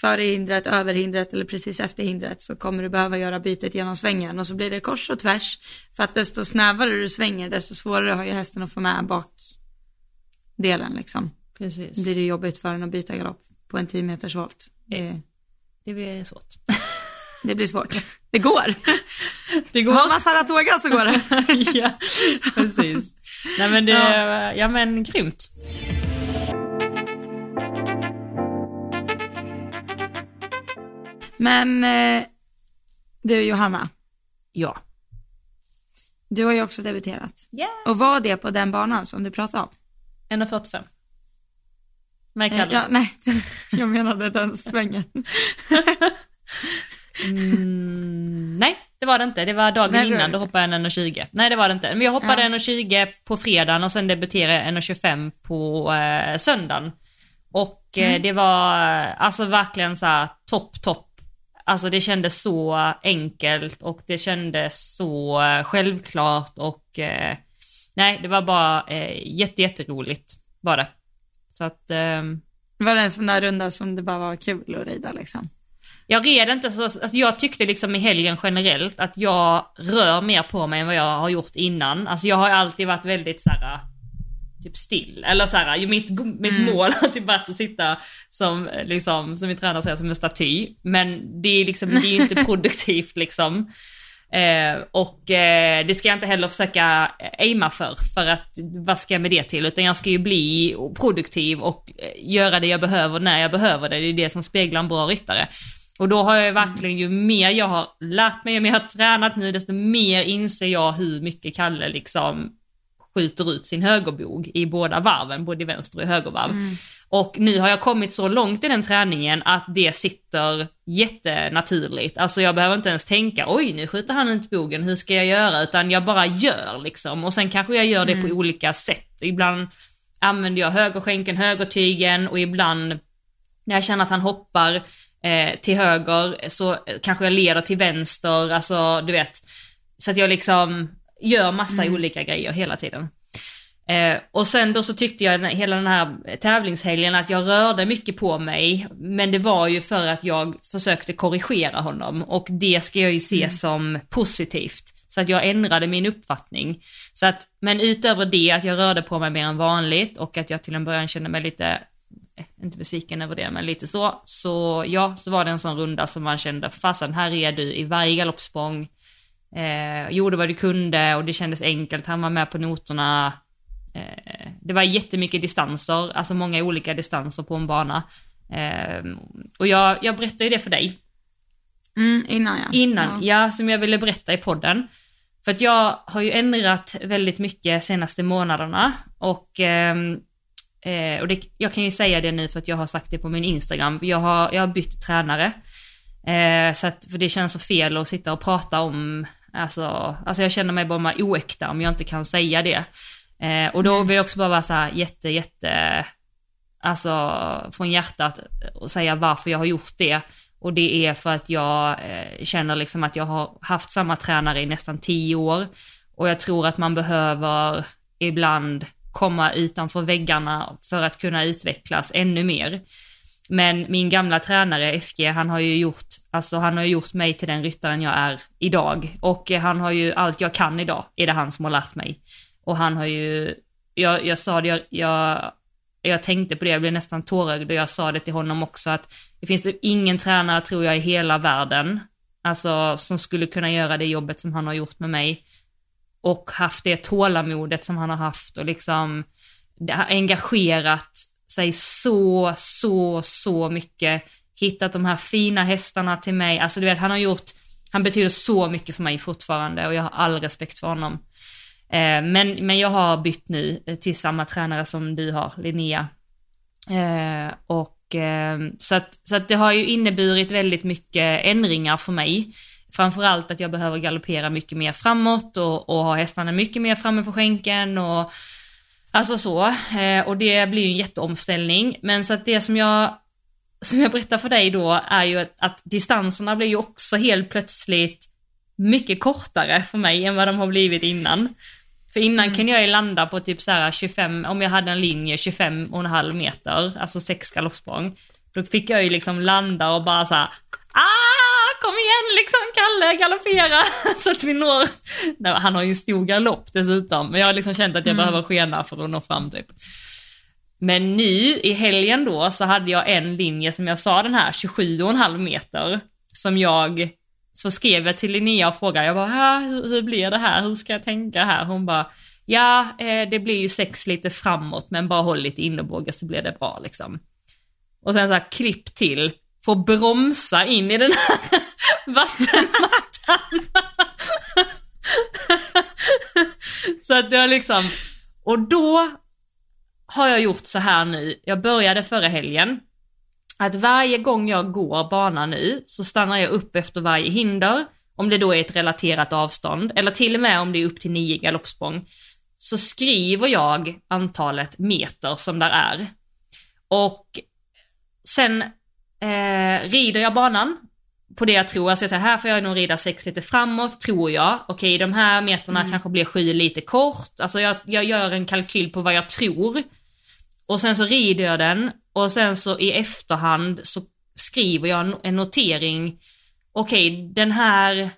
[SPEAKER 1] före hindret, över hindret eller precis efter hindret så kommer du behöva göra bytet genom svängen och så blir det kors och tvärs. För att desto snävare du svänger desto svårare har ju hästen att få med bakdelen liksom.
[SPEAKER 2] Precis.
[SPEAKER 1] Då blir det jobbigt för den att byta galopp på en 10 meters volt. Det,
[SPEAKER 2] Det blir svårt.
[SPEAKER 1] det blir svårt. Det går.
[SPEAKER 2] Det
[SPEAKER 1] Har man Saratoga så går det.
[SPEAKER 2] ja, precis. Nej men det,
[SPEAKER 1] Ja.
[SPEAKER 2] ja. men grymt.
[SPEAKER 1] Men eh, du Johanna,
[SPEAKER 2] Ja.
[SPEAKER 1] du har ju också debuterat.
[SPEAKER 2] Ja.
[SPEAKER 1] Och var det på den banan som du pratade om?
[SPEAKER 2] 1,45. Med
[SPEAKER 1] Eh, ja, nej, jag menade den svängen.
[SPEAKER 2] Mm, nej, det var det inte. Det var dagen
[SPEAKER 1] Nej,
[SPEAKER 2] innan,
[SPEAKER 1] det
[SPEAKER 2] då
[SPEAKER 1] inte.
[SPEAKER 2] hoppade jag en 1,20. Nej, det var det inte. Men jag hoppade
[SPEAKER 1] Ja.
[SPEAKER 2] 1,20 på fredagen och sen debuterade jag 1,25 på eh, söndagen. Och eh,
[SPEAKER 1] Mm.
[SPEAKER 2] det var eh, alltså verkligen så här topp, topp. Alltså det kändes så enkelt och det kändes så eh, självklart och eh, nej, det var bara eh, jätte, jätteroligt var det. Så att ehm,
[SPEAKER 1] Var det en sån där runda som det bara var kul att rida liksom?
[SPEAKER 2] jag red inte så, alltså jag tyckte liksom i helgen generellt att jag rör mer på mig än vad jag har gjort innan. Alltså jag har alltid varit väldigt så här, typ still. Eller så här, mitt, mitt
[SPEAKER 1] Mm.
[SPEAKER 2] mål har alltid varit att sitta som, liksom, som min tränare säger, som en staty. Men det är liksom, det är ju inte produktivt liksom. Eh, och eh, det ska jag inte heller försöka aima för, för att vad ska jag med det till? Utan jag ska ju bli produktiv och eh, göra det jag behöver när jag behöver det. Det är det som speglar en bra ryttare. Och då har jag verkligen, ju mer jag har lärt mig, ju mer jag har tränat nu, desto mer inser jag hur mycket Kalle liksom skjuter ut sin högerbog i båda varven, både i vänster och högervarv. Och nu har jag kommit så långt i den träningen att det sitter jättenaturligt. Alltså jag behöver inte ens tänka, oj nu skjuter han ut bogen, hur ska jag göra? Utan jag bara gör liksom. Och sen kanske jag gör det på olika sätt. Ibland använder jag högerskänken, högertygen och ibland när jag känner att han hoppar eh, till höger så kanske jag leder till vänster, alltså du vet. Så att jag liksom gör massa olika grejer hela tiden. Eh, och sen då så tyckte jag den- hela den här tävlingshelgen att jag rörde mycket på mig, men det var ju för att jag försökte korrigera honom och det ska jag ju se som positivt. Så att jag ändrade min uppfattning. Så att, men utöver det att jag rörde på mig mer än vanligt och att jag till en början kände mig lite, eh, inte besviken över det, men lite så, så ja, så var det en sån runda som man kände, fasen här är du i varje galoppsprång, eh, gjorde vad du kunde och det kändes enkelt, han var med på noterna, Eh, det var jättemycket distanser, alltså många olika distanser på en bana. Eh, och jag, jag berättade ju det för dig
[SPEAKER 1] Mm, innan ja.
[SPEAKER 2] innan, ja. som jag ville berätta i podden. För att jag har ju ändrat väldigt mycket senaste månaderna och, ehm, eh, och det, jag kan ju säga det nu för att jag har sagt det på min Instagram. Jag har, jag har bytt tränare. Eh, så att, för det känns så fel att sitta och prata om, alltså, alltså jag känner mig bara oäkta om jag inte kan säga det. Eh, och då vill jag också bara vara så här jätte, jätte, alltså från hjärtat och säga varför jag har gjort det. Och det är för att jag eh, känner liksom att jag har haft samma tränare i nästan tio år. Och jag tror att man behöver ibland komma utanför väggarna för att kunna utvecklas ännu mer. Men min gamla tränare FG, han har ju gjort, alltså han har gjort mig till den ryttaren jag är idag. Och han har ju allt jag kan idag, är det han som har lärt mig. Och han har ju, jag, jag sa det, jag, jag, jag tänkte på det, jag blev nästan tårögd och jag sa det till honom också att det finns typ ingen tränare tror jag i hela världen, alltså som skulle kunna göra det jobbet som han har gjort med mig. Och haft det tålamodet som han har haft och liksom engagerat sig så, så, så mycket. Hittat de här fina hästarna till mig. Alltså du vet, han har gjort, han betyder så mycket för mig fortfarande och jag har all respekt för honom. Eh, men, men jag har bytt nu till samma tränare som du har, Linnea. Eh, och eh, så att, så att det har ju inneburit väldigt mycket ändringar för mig. Framförallt att jag behöver galoppera mycket mer framåt och, och ha hästarna mycket mer framme för skänken och alltså så. Eh, och det blir ju en jätteomställning. Men så att det som jag, som jag berättar för dig då är ju att, att distanserna blir ju också helt plötsligt mycket kortare för mig än vad de har blivit innan. För innan kunde jag ju landa på typ så här 25, om jag hade en linje 25 och en halv meter, alltså sex galoppsprång. Då fick jag ju liksom landa och bara så här, ah, kom igen liksom Kalle, galoppera! så att vi når, Nej, han har ju en stor galopp dessutom, men jag har liksom känt att jag behöver skena för att nå fram typ. Men nu i helgen då så hade jag en linje som jag sa den här 27,5 meter som jag så skrev jag till Linnea och frågade, jag bara, hur, hur blir det här, hur ska jag tänka här? Hon bara, ja eh, det blir ju sex lite framåt men bara håll lite innebåge så blir det bra liksom. Och sen så här klipp till, får bromsa in i den här vattenmattan. så att jag liksom, och då har jag gjort så här nu, jag började förra helgen, att varje gång jag går banan nu så stannar jag upp efter varje hinder, om det då är ett relaterat avstånd, eller till och med om det är upp till nio galoppsprång, så skriver jag antalet meter som där är. Och sen eh, rider jag banan på det jag tror, alltså jag säger här får jag nog rida sex lite framåt, tror jag. Okej, de här meterna kanske blir sju lite kort, alltså jag, jag gör en kalkyl på vad jag tror. Och sen så rider jag den. Och sen så i efterhand så skriver jag en notering, okej den här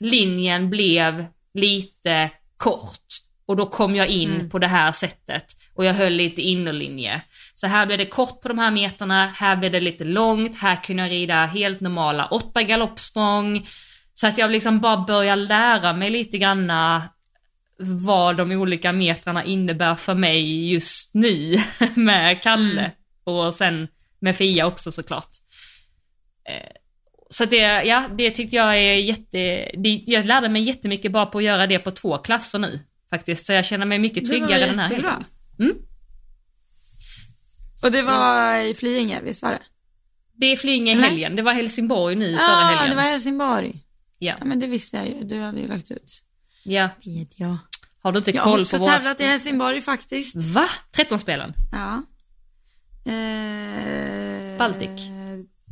[SPEAKER 2] linjen blev lite kort och då kom jag in
[SPEAKER 1] Mm.
[SPEAKER 2] på det här sättet och jag höll lite innerlinje. Så här blev det kort på de här meterna, här blev det lite långt, här kunde jag rida helt normala åtta galoppsprång. Så att jag liksom bara börjar lära mig lite granna vad de olika metrarna innebär för mig just nu med Kalle
[SPEAKER 1] Mm.
[SPEAKER 2] och sen med Fia också såklart. Eh, Så det, ja, det tyckte jag är jätte, det, jag lärde mig jättemycket bara på att göra det på två klasser nu faktiskt. Så jag känner mig mycket tryggare den här helgen. Mm.
[SPEAKER 1] Och det var i Flyinge, visst var det?
[SPEAKER 2] Det är Flyinge helgen, det var Helsingborg nu förra
[SPEAKER 1] Ja,
[SPEAKER 2] helgen.
[SPEAKER 1] det var Helsingborg.
[SPEAKER 2] Ja,
[SPEAKER 1] Ja, men det visste jag ju. Du hade ju lagt ut.
[SPEAKER 2] ja.
[SPEAKER 1] Vet jag.
[SPEAKER 2] Har du inte
[SPEAKER 1] Jag har
[SPEAKER 2] koll
[SPEAKER 1] också
[SPEAKER 2] på våra...
[SPEAKER 1] tävlat i Helsingborg faktiskt.
[SPEAKER 2] Va? 13 spelen?
[SPEAKER 1] Ja. Eh,
[SPEAKER 2] Baltic.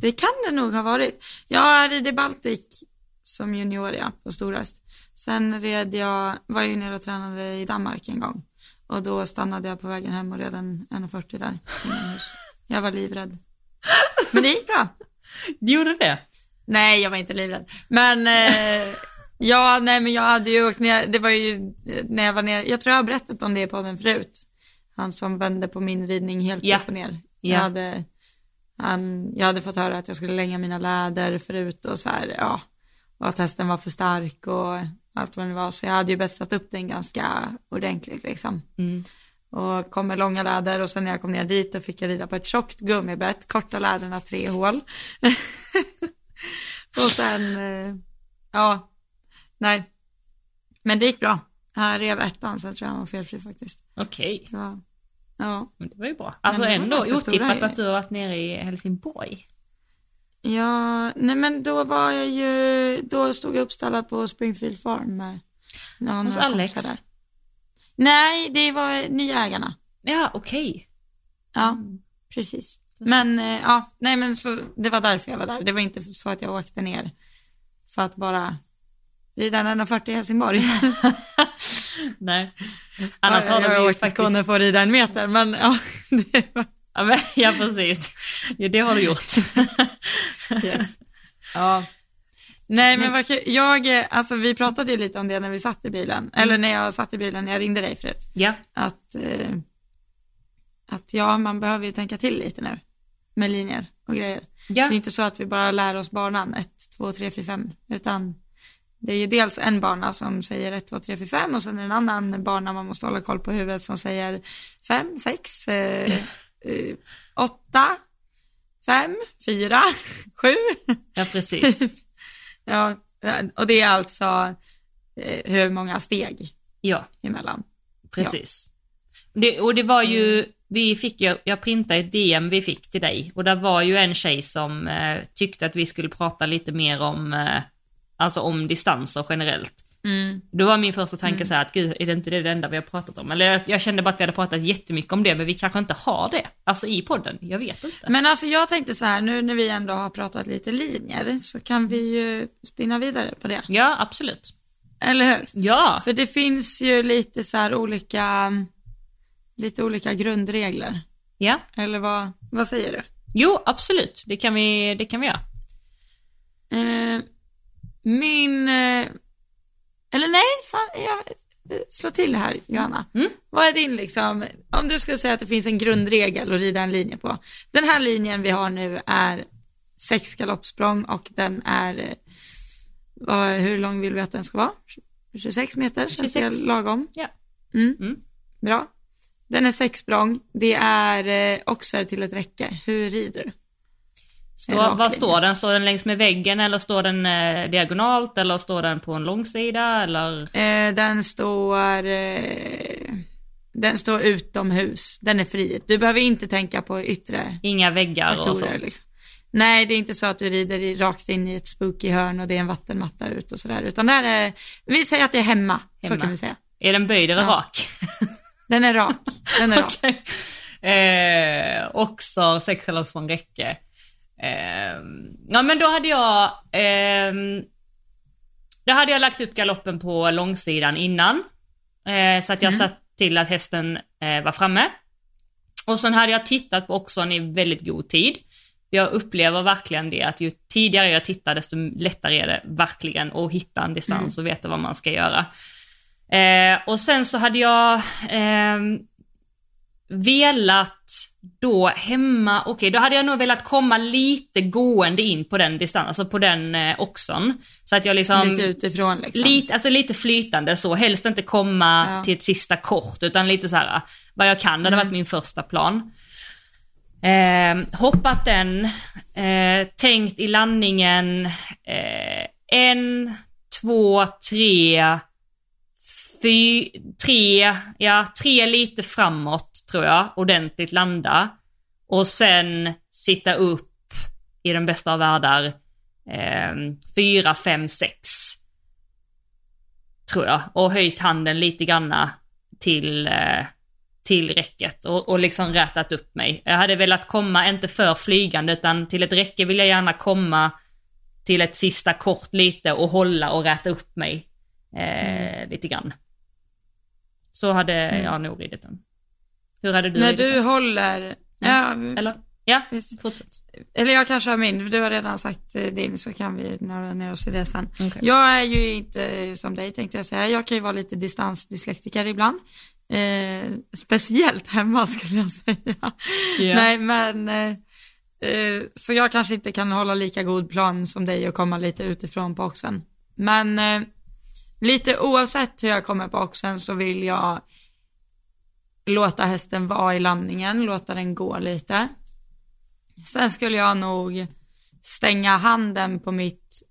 [SPEAKER 1] Det kan det nog ha varit. Jag red i Baltic som junior ja, på Storhäst. Sen red jag, var jag ju nere och tränade i Danmark en gång. Och då stannade jag på vägen hem och red en 1,40 där inomhus. Jag var livrädd. Men det gick bra.
[SPEAKER 2] Gjorde det?
[SPEAKER 1] Nej, jag var inte livrädd. Men eh, ja, nej men jag hade ju åkt ner, det var ju eh, när jag var ner, jag tror jag har berättat om det på den förut. Han som vände på min ridning helt
[SPEAKER 2] Ja.
[SPEAKER 1] upp och ner.
[SPEAKER 2] Ja.
[SPEAKER 1] Jag, hade, han, jag hade fått höra att jag skulle länga mina läder förut och så här, ja. Att hästen var för stark och allt vad det var. Så jag hade ju bästat upp den ganska ordentligt liksom.
[SPEAKER 2] Mm.
[SPEAKER 1] Och kom med långa läder och sen när jag kom ner dit då fick jag rida på ett tjockt gummibett, korta läderna tre hål. och sen, eh, ja, nej. Men det gick bra. Jag rev ettan så jag tror jag var felfri faktiskt.
[SPEAKER 2] Okej,
[SPEAKER 1] Det var, ja.
[SPEAKER 2] men det var ju bra. Alltså ändå otippat att du har varit nere i Helsingborg.
[SPEAKER 1] Ja, nej men då var jag ju, då stod jag uppstallad på Springfield Farm med någon
[SPEAKER 2] Hos Alex?
[SPEAKER 1] där. Nej, det var nya ägarna.
[SPEAKER 2] Ja, okej.
[SPEAKER 1] Ja,
[SPEAKER 2] Mm.
[SPEAKER 1] precis. Men eh, ja, nej men så det var därför jag var där. Det var inte så att jag åkte ner för att bara rida en 140 i Helsingborg.
[SPEAKER 2] Nej. Annars har
[SPEAKER 1] jag
[SPEAKER 2] de ju
[SPEAKER 1] åkt till Skåne för att rida en meter, men ja, det var...
[SPEAKER 2] Ja, men, ja precis. Ja, det har du gjort.
[SPEAKER 1] Yes. ja. Nej men. Jag, alltså vi pratade ju lite om det när vi satt i bilen, eller när jag satt i bilen när jag ringde dig förut.
[SPEAKER 2] ja,
[SPEAKER 1] Att, eh, att ja, man behöver ju tänka till lite nu med linjer och grejer. Det är
[SPEAKER 2] ja,
[SPEAKER 1] inte så att vi bara lär oss banan 1, 2, 3, 4, 5, utan det är ju dels en bana som säger 1, 2, 3, 4, 5 och sen en annan bana man måste hålla koll på huvudet som säger 5, 6, 8, 5, 4, 7.
[SPEAKER 2] ja precis.
[SPEAKER 1] Ja, och det är alltså eh, hur många steg
[SPEAKER 2] Ja,
[SPEAKER 1] emellan.
[SPEAKER 2] precis. Det, och det var ju, vi fick ju, jag printade ett DM vi fick till dig och där var ju en tjej som eh, tyckte att vi skulle prata lite mer om, eh, alltså om distanser generellt.
[SPEAKER 1] Mm.
[SPEAKER 2] Då var min första tanke så här att gud, är det inte det enda vi har pratat om? Eller jag, jag kände bara att vi hade pratat jättemycket om det, men vi kanske inte har det. Alltså i podden, jag vet inte.
[SPEAKER 1] Men alltså jag tänkte så här, nu när vi ändå har pratat lite linjer så kan vi ju spinna vidare på det.
[SPEAKER 2] Ja, absolut.
[SPEAKER 1] Eller hur?
[SPEAKER 2] Ja,
[SPEAKER 1] För det finns ju lite så här olika, lite olika grundregler.
[SPEAKER 2] ja.
[SPEAKER 1] Eller vad, vad säger du?
[SPEAKER 2] Jo, absolut. Det kan vi, det kan vi göra.
[SPEAKER 1] Eh, min, eh, eller nej, fan, jag eh, slår till här Johanna.
[SPEAKER 2] Mm.
[SPEAKER 1] Vad är din liksom, om du skulle säga att det finns en grundregel att rida en linje på. Den här linjen vi har nu är sex galoppsprång och den är, eh, vad, hur lång vill vi att den ska vara? 26 meter, känns det
[SPEAKER 2] 26.
[SPEAKER 1] lagom?
[SPEAKER 2] Ja.
[SPEAKER 1] Mm.
[SPEAKER 2] Mm.
[SPEAKER 1] Bra. Den är sex språng, det är eh, oxar till ett räcke. Hur rider du?
[SPEAKER 2] Står, vad står den? Står den längs med väggen eller står den eh, diagonalt eller står den på en långsida eller?
[SPEAKER 1] Eh, den står, eh, den står utomhus. Den är fri. Du behöver inte tänka på yttre
[SPEAKER 2] Inga väggar och
[SPEAKER 1] faktorer.
[SPEAKER 2] sånt?
[SPEAKER 1] Liksom. Nej, det är inte så att du rider i, rakt in i ett spooky hörn och det är en vattenmatta ut och sådär. Utan där är, vi säger att det är hemma, så
[SPEAKER 2] Hemma.
[SPEAKER 1] kan vi säga.
[SPEAKER 2] Är den böjd eller
[SPEAKER 1] Ja.
[SPEAKER 2] rak?
[SPEAKER 1] Den är rak. Den är rak.
[SPEAKER 2] Okej. Eh, också sex eller från räcke. Eh, ja men då hade jag, ehm, då hade jag lagt upp galoppen på långsidan innan. Eh, så att jag satt till att hästen eh, var framme. Och sen hade jag tittat på oxon i väldigt god tid. Jag upplever verkligen det att ju tidigare jag tittar desto lättare är det verkligen att hitta en distans och veta vad man ska göra. Eh, och sen så hade jag eh, velat då hemma, okej okay, då hade jag nog velat komma lite gående in på den distansen, alltså på den eh, oxon. Så att jag liksom...
[SPEAKER 1] Lite utifrån liksom.
[SPEAKER 2] Lite, alltså lite flytande så, helst inte komma ja. till ett sista kort utan lite så här vad jag kan, det hade mm. varit min första plan. Eh, hoppat den, eh, tänkt i landningen eh, en, två, tre, fy, tre, ja tre lite framåt tror jag, ordentligt landa. Och sen sitta upp i den bästa av världar, eh, fyra, fem, sex. Tror jag. Och höjt handen lite granna till, eh, till räcket och, och liksom rätat upp mig. Jag hade velat komma, inte för flygande, utan till ett räcke vill jag gärna komma till ett sista kort lite och hålla och räta upp mig eh, mm. lite grann. Så hade mm. jag nog ridit den. Hur hade du
[SPEAKER 1] När du den? håller,
[SPEAKER 2] ja, eller? Ja, fortsätt.
[SPEAKER 1] Eller jag kanske har min, du har redan sagt eh, din så kan vi nörda ner oss i det sen. Okay. Jag är ju inte som dig tänkte jag säga, jag kan ju vara lite distansdyslektiker ibland. Eh, speciellt hemma skulle jag säga. Yeah. Nej men, eh, eh, så jag kanske inte kan hålla lika god plan som dig och komma lite utifrån på oxen. Men eh, lite oavsett hur jag kommer på oxen så vill jag låta hästen vara i landningen, låta den gå lite. Sen skulle jag nog stänga handen på mitt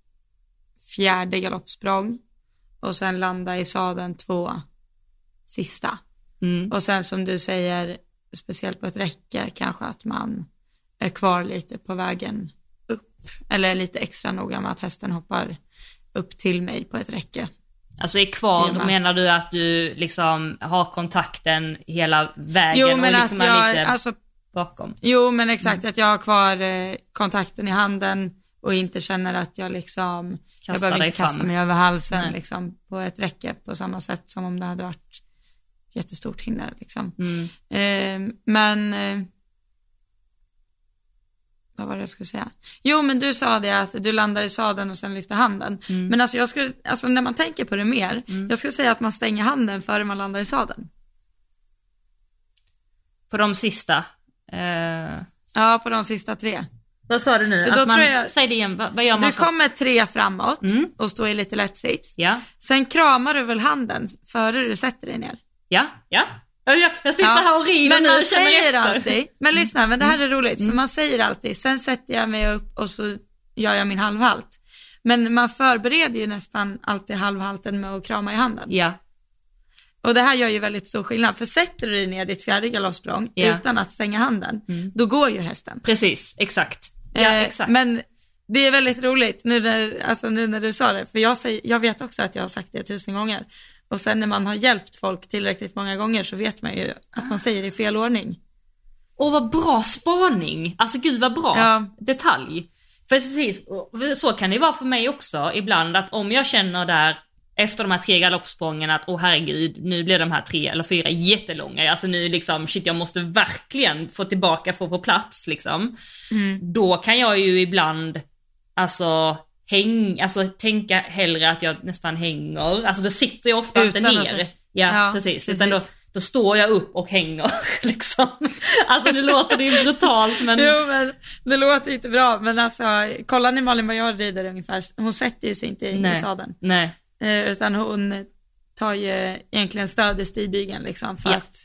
[SPEAKER 1] fjärde galoppsprång och sen landa i sadeln två sista. Mm. Och sen som du säger, speciellt på ett räcke, kanske att man är kvar lite på vägen upp. Eller lite extra noga med att hästen hoppar upp till mig på ett räcke.
[SPEAKER 2] Alltså är kvar, då menar du att du liksom har kontakten hela vägen jo, men och liksom att jag, är lite alltså, bakom?
[SPEAKER 1] Jo men exakt, mm. att jag har kvar eh, kontakten i handen och inte känner att jag liksom, Kastar jag behöver inte kasta mig över halsen liksom på ett räcke på samma sätt som om det hade varit ett jättestort hinder liksom. Mm. Eh, men eh, vad var det jag skulle säga? Jo men du sa det att du landar i sadeln och sen lyfter handen. Mm. Men alltså jag skulle, alltså när man tänker på det mer, mm. jag skulle säga att man stänger handen före man landar i sadeln.
[SPEAKER 2] På de sista?
[SPEAKER 1] Uh... Ja, på de sista tre.
[SPEAKER 2] Vad sa du nu?
[SPEAKER 1] För då att man, tror jag,
[SPEAKER 2] säg det igen, vad, gör man
[SPEAKER 1] Du först? kommer tre framåt mm. och står i lite lätt sits.
[SPEAKER 2] Ja.
[SPEAKER 1] Sen kramar du väl handen före du sätter dig ner?
[SPEAKER 2] Ja, ja. Jag, jag sitter ja. här och river
[SPEAKER 1] Men
[SPEAKER 2] man
[SPEAKER 1] säger efter. alltid, men mm. lyssna, men det här är roligt, mm. för man säger alltid, sen sätter jag mig upp och så gör jag min halvhalt. Men man förbereder ju nästan alltid halvhalten med att krama i handen.
[SPEAKER 2] Ja.
[SPEAKER 1] Och det här gör ju väldigt stor skillnad, för sätter du dig ner ditt fjärde galoppsprång ja. utan att stänga handen, mm. då går ju hästen.
[SPEAKER 2] Precis, exakt.
[SPEAKER 1] Ja, eh, exakt. Men det är väldigt roligt nu när, alltså nu när du sa det, för jag, säger, jag vet också att jag har sagt det tusen gånger. Och sen när man har hjälpt folk tillräckligt många gånger så vet man ju att man säger det i fel ordning.
[SPEAKER 2] Åh vad bra spaning! Alltså gud vad bra ja. detalj. För precis, så kan det vara för mig också ibland att om jag känner där efter de här tre galoppsprången att åh herregud, nu blir de här tre eller fyra jättelånga, alltså nu liksom shit jag måste verkligen få tillbaka för att få plats liksom. Mm. Då kan jag ju ibland, alltså häng, alltså tänka hellre att jag nästan hänger, alltså då sitter jag ofta Utan inte ner. Alltså, ja, ja, precis. precis. Utan då, då står jag upp och hänger liksom. Alltså nu låter det ju brutalt men.
[SPEAKER 1] Jo men det låter inte bra men alltså kolla när Malin Baryard rider ungefär, hon sätter ju sig inte i, Nej. sadeln.
[SPEAKER 2] Nej.
[SPEAKER 1] Eh, utan hon tar ju egentligen stöd i stigbygeln liksom för ja. att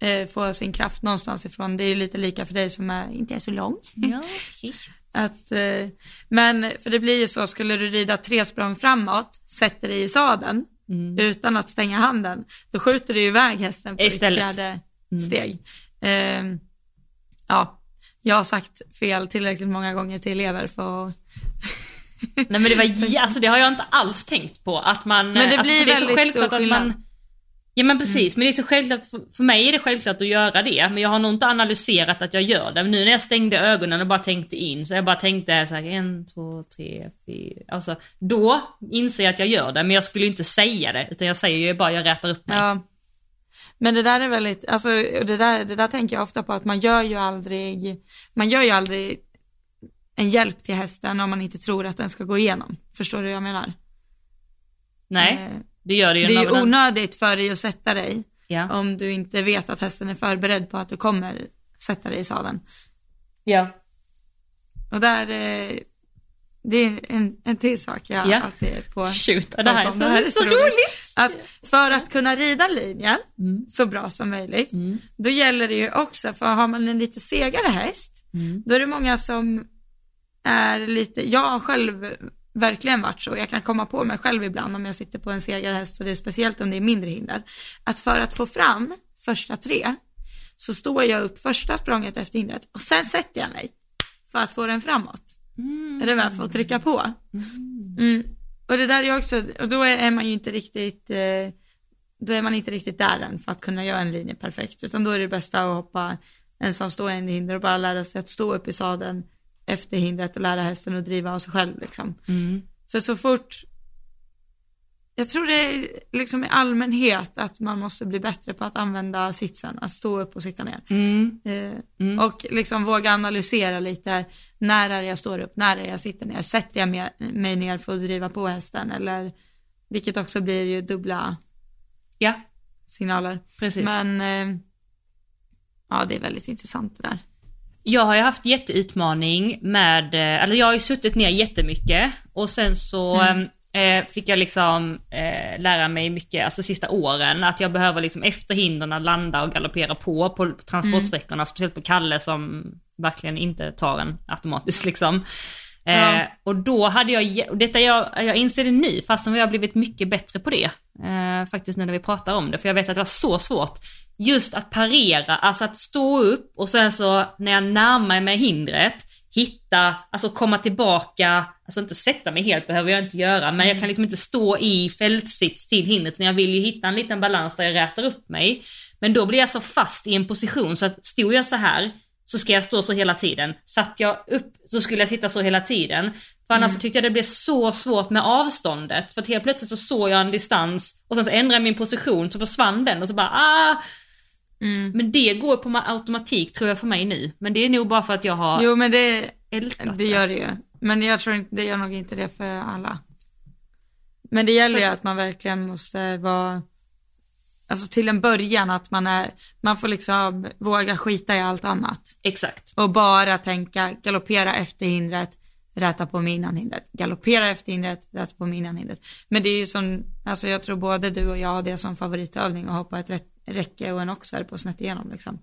[SPEAKER 1] eh, få sin kraft någonstans ifrån. Det är lite lika för dig som är, inte är så lång.
[SPEAKER 2] Ja, precis.
[SPEAKER 1] Att, eh, men för det blir ju så, skulle du rida tre språng framåt, sätter dig i sadeln mm. utan att stänga handen, då skjuter du iväg hästen på Istället. ditt fjärde mm. steg. Eh, ja, jag har sagt fel tillräckligt många gånger till elever för att
[SPEAKER 2] Nej men det var, alltså det har jag inte alls tänkt på att man,
[SPEAKER 1] men det
[SPEAKER 2] alltså,
[SPEAKER 1] blir alltså, det väldigt stor skillnad. Man,
[SPEAKER 2] Ja men precis, mm. men det är så självklart, för, för mig är det självklart att göra det, men jag har nog inte analyserat att jag gör det. Men nu när jag stängde ögonen och bara tänkte in, så jag bara tänkte så här, en, två, tre, fyra, alltså då inser jag att jag gör det, men jag skulle inte säga det, utan jag säger ju bara, jag rätar upp mig.
[SPEAKER 1] Ja. Men det där är väldigt, alltså det där, det där tänker jag ofta på att man gör ju aldrig, man gör ju aldrig en hjälp till hästen om man inte tror att den ska gå igenom. Förstår du vad jag menar?
[SPEAKER 2] Nej,
[SPEAKER 1] Eh,
[SPEAKER 2] det gör det ju.
[SPEAKER 1] Det är ju onödigt för dig att sätta dig
[SPEAKER 2] Ja.
[SPEAKER 1] om du inte vet att hästen är förberedd på att du kommer sätta dig i sadeln.
[SPEAKER 2] ja.
[SPEAKER 1] Och där, eh, det är en, en till sak jag
[SPEAKER 2] Ja.
[SPEAKER 1] alltid är på.
[SPEAKER 2] Shoot, det här är så,
[SPEAKER 1] Det här är
[SPEAKER 2] så roligt.
[SPEAKER 1] Att för att kunna rida linjen
[SPEAKER 2] Mm.
[SPEAKER 1] så bra som möjligt,
[SPEAKER 2] Mm.
[SPEAKER 1] då gäller det ju också, för har man en lite segare häst,
[SPEAKER 2] Mm.
[SPEAKER 1] då är det många som är lite, jag själv verkligen varit så, jag kan komma på mig själv ibland om jag sitter på en segare häst och det är speciellt om det är mindre hinder, att för att få fram första tre så står jag upp första språnget efter hindret och sen sätter jag mig för att få den framåt. Är det med för att trycka på? Mm. Och det där är också, och då är man ju inte riktigt, eh, då är man inte riktigt där än för att kunna göra en linje perfekt, utan då är det bästa att hoppa ensamstående hinder och bara lära sig att stå upp i sadeln efter hindret och lära hästen att driva av sig själv liksom.
[SPEAKER 2] Mm.
[SPEAKER 1] För så fort, jag tror det är liksom i allmänhet att man måste bli bättre på att använda sitsen, att stå upp och sitta ner.
[SPEAKER 2] Mm.
[SPEAKER 1] Eh, Och liksom våga analysera lite, när är jag står upp, när är jag sitter ner, sätter jag mig ner för att driva på hästen eller, vilket också blir ju dubbla
[SPEAKER 2] Ja,
[SPEAKER 1] signaler.
[SPEAKER 2] precis.
[SPEAKER 1] Men, eh, ja det är väldigt intressant det där.
[SPEAKER 2] Jag har ju haft jätteutmaning med, eh, alltså jag har ju suttit ner jättemycket. Och sen så eh, fick jag liksom eh, lära mig mycket, alltså sista åren, att jag behöver liksom efter hindren landa och galoppera på, på transportsträckorna, speciellt på Kalle som verkligen inte tar en automatiskt liksom. Eh, Och då hade jag, och detta jag, jag inser det nu, fastän vi har blivit mycket bättre på det. Eh, faktiskt nu när vi pratar om det, för jag vet att det var så svårt. Just att parera, alltså att stå upp och sen så när jag närmar mig hindret, hitta, alltså komma tillbaka, alltså inte sätta mig helt behöver jag inte göra, men jag kan liksom inte stå i fältsits till hindret, när jag vill ju hitta en liten balans där jag rätar upp mig. Men då blir jag så fast i en position så att stod jag så här så ska jag stå så hela tiden. Satt jag upp så skulle jag sitta så hela tiden. För annars så tyckte jag det blev så svårt med avståndet. För att helt plötsligt så såg jag en distans och sen så ändrade jag min position så försvann den och så bara ah. Men det går på ma- automatik tror jag för mig nu. Men det är nog bara för att jag har
[SPEAKER 1] Jo men det, det gör det ju. Men jag tror inte, det gör nog inte det för alla. Men det gäller ju att man verkligen måste vara, alltså till en början att man är, man får liksom våga skita i allt annat.
[SPEAKER 2] Exakt.
[SPEAKER 1] Och bara tänka galoppera efter hindret, räta på mig innan hindret. Galoppera efter hindret, räta på mig innan hindret. Men det är ju som, alltså jag tror både du och jag har det som favoritövning att hoppa ett rätt, räcke och en oxer på snett igenom liksom.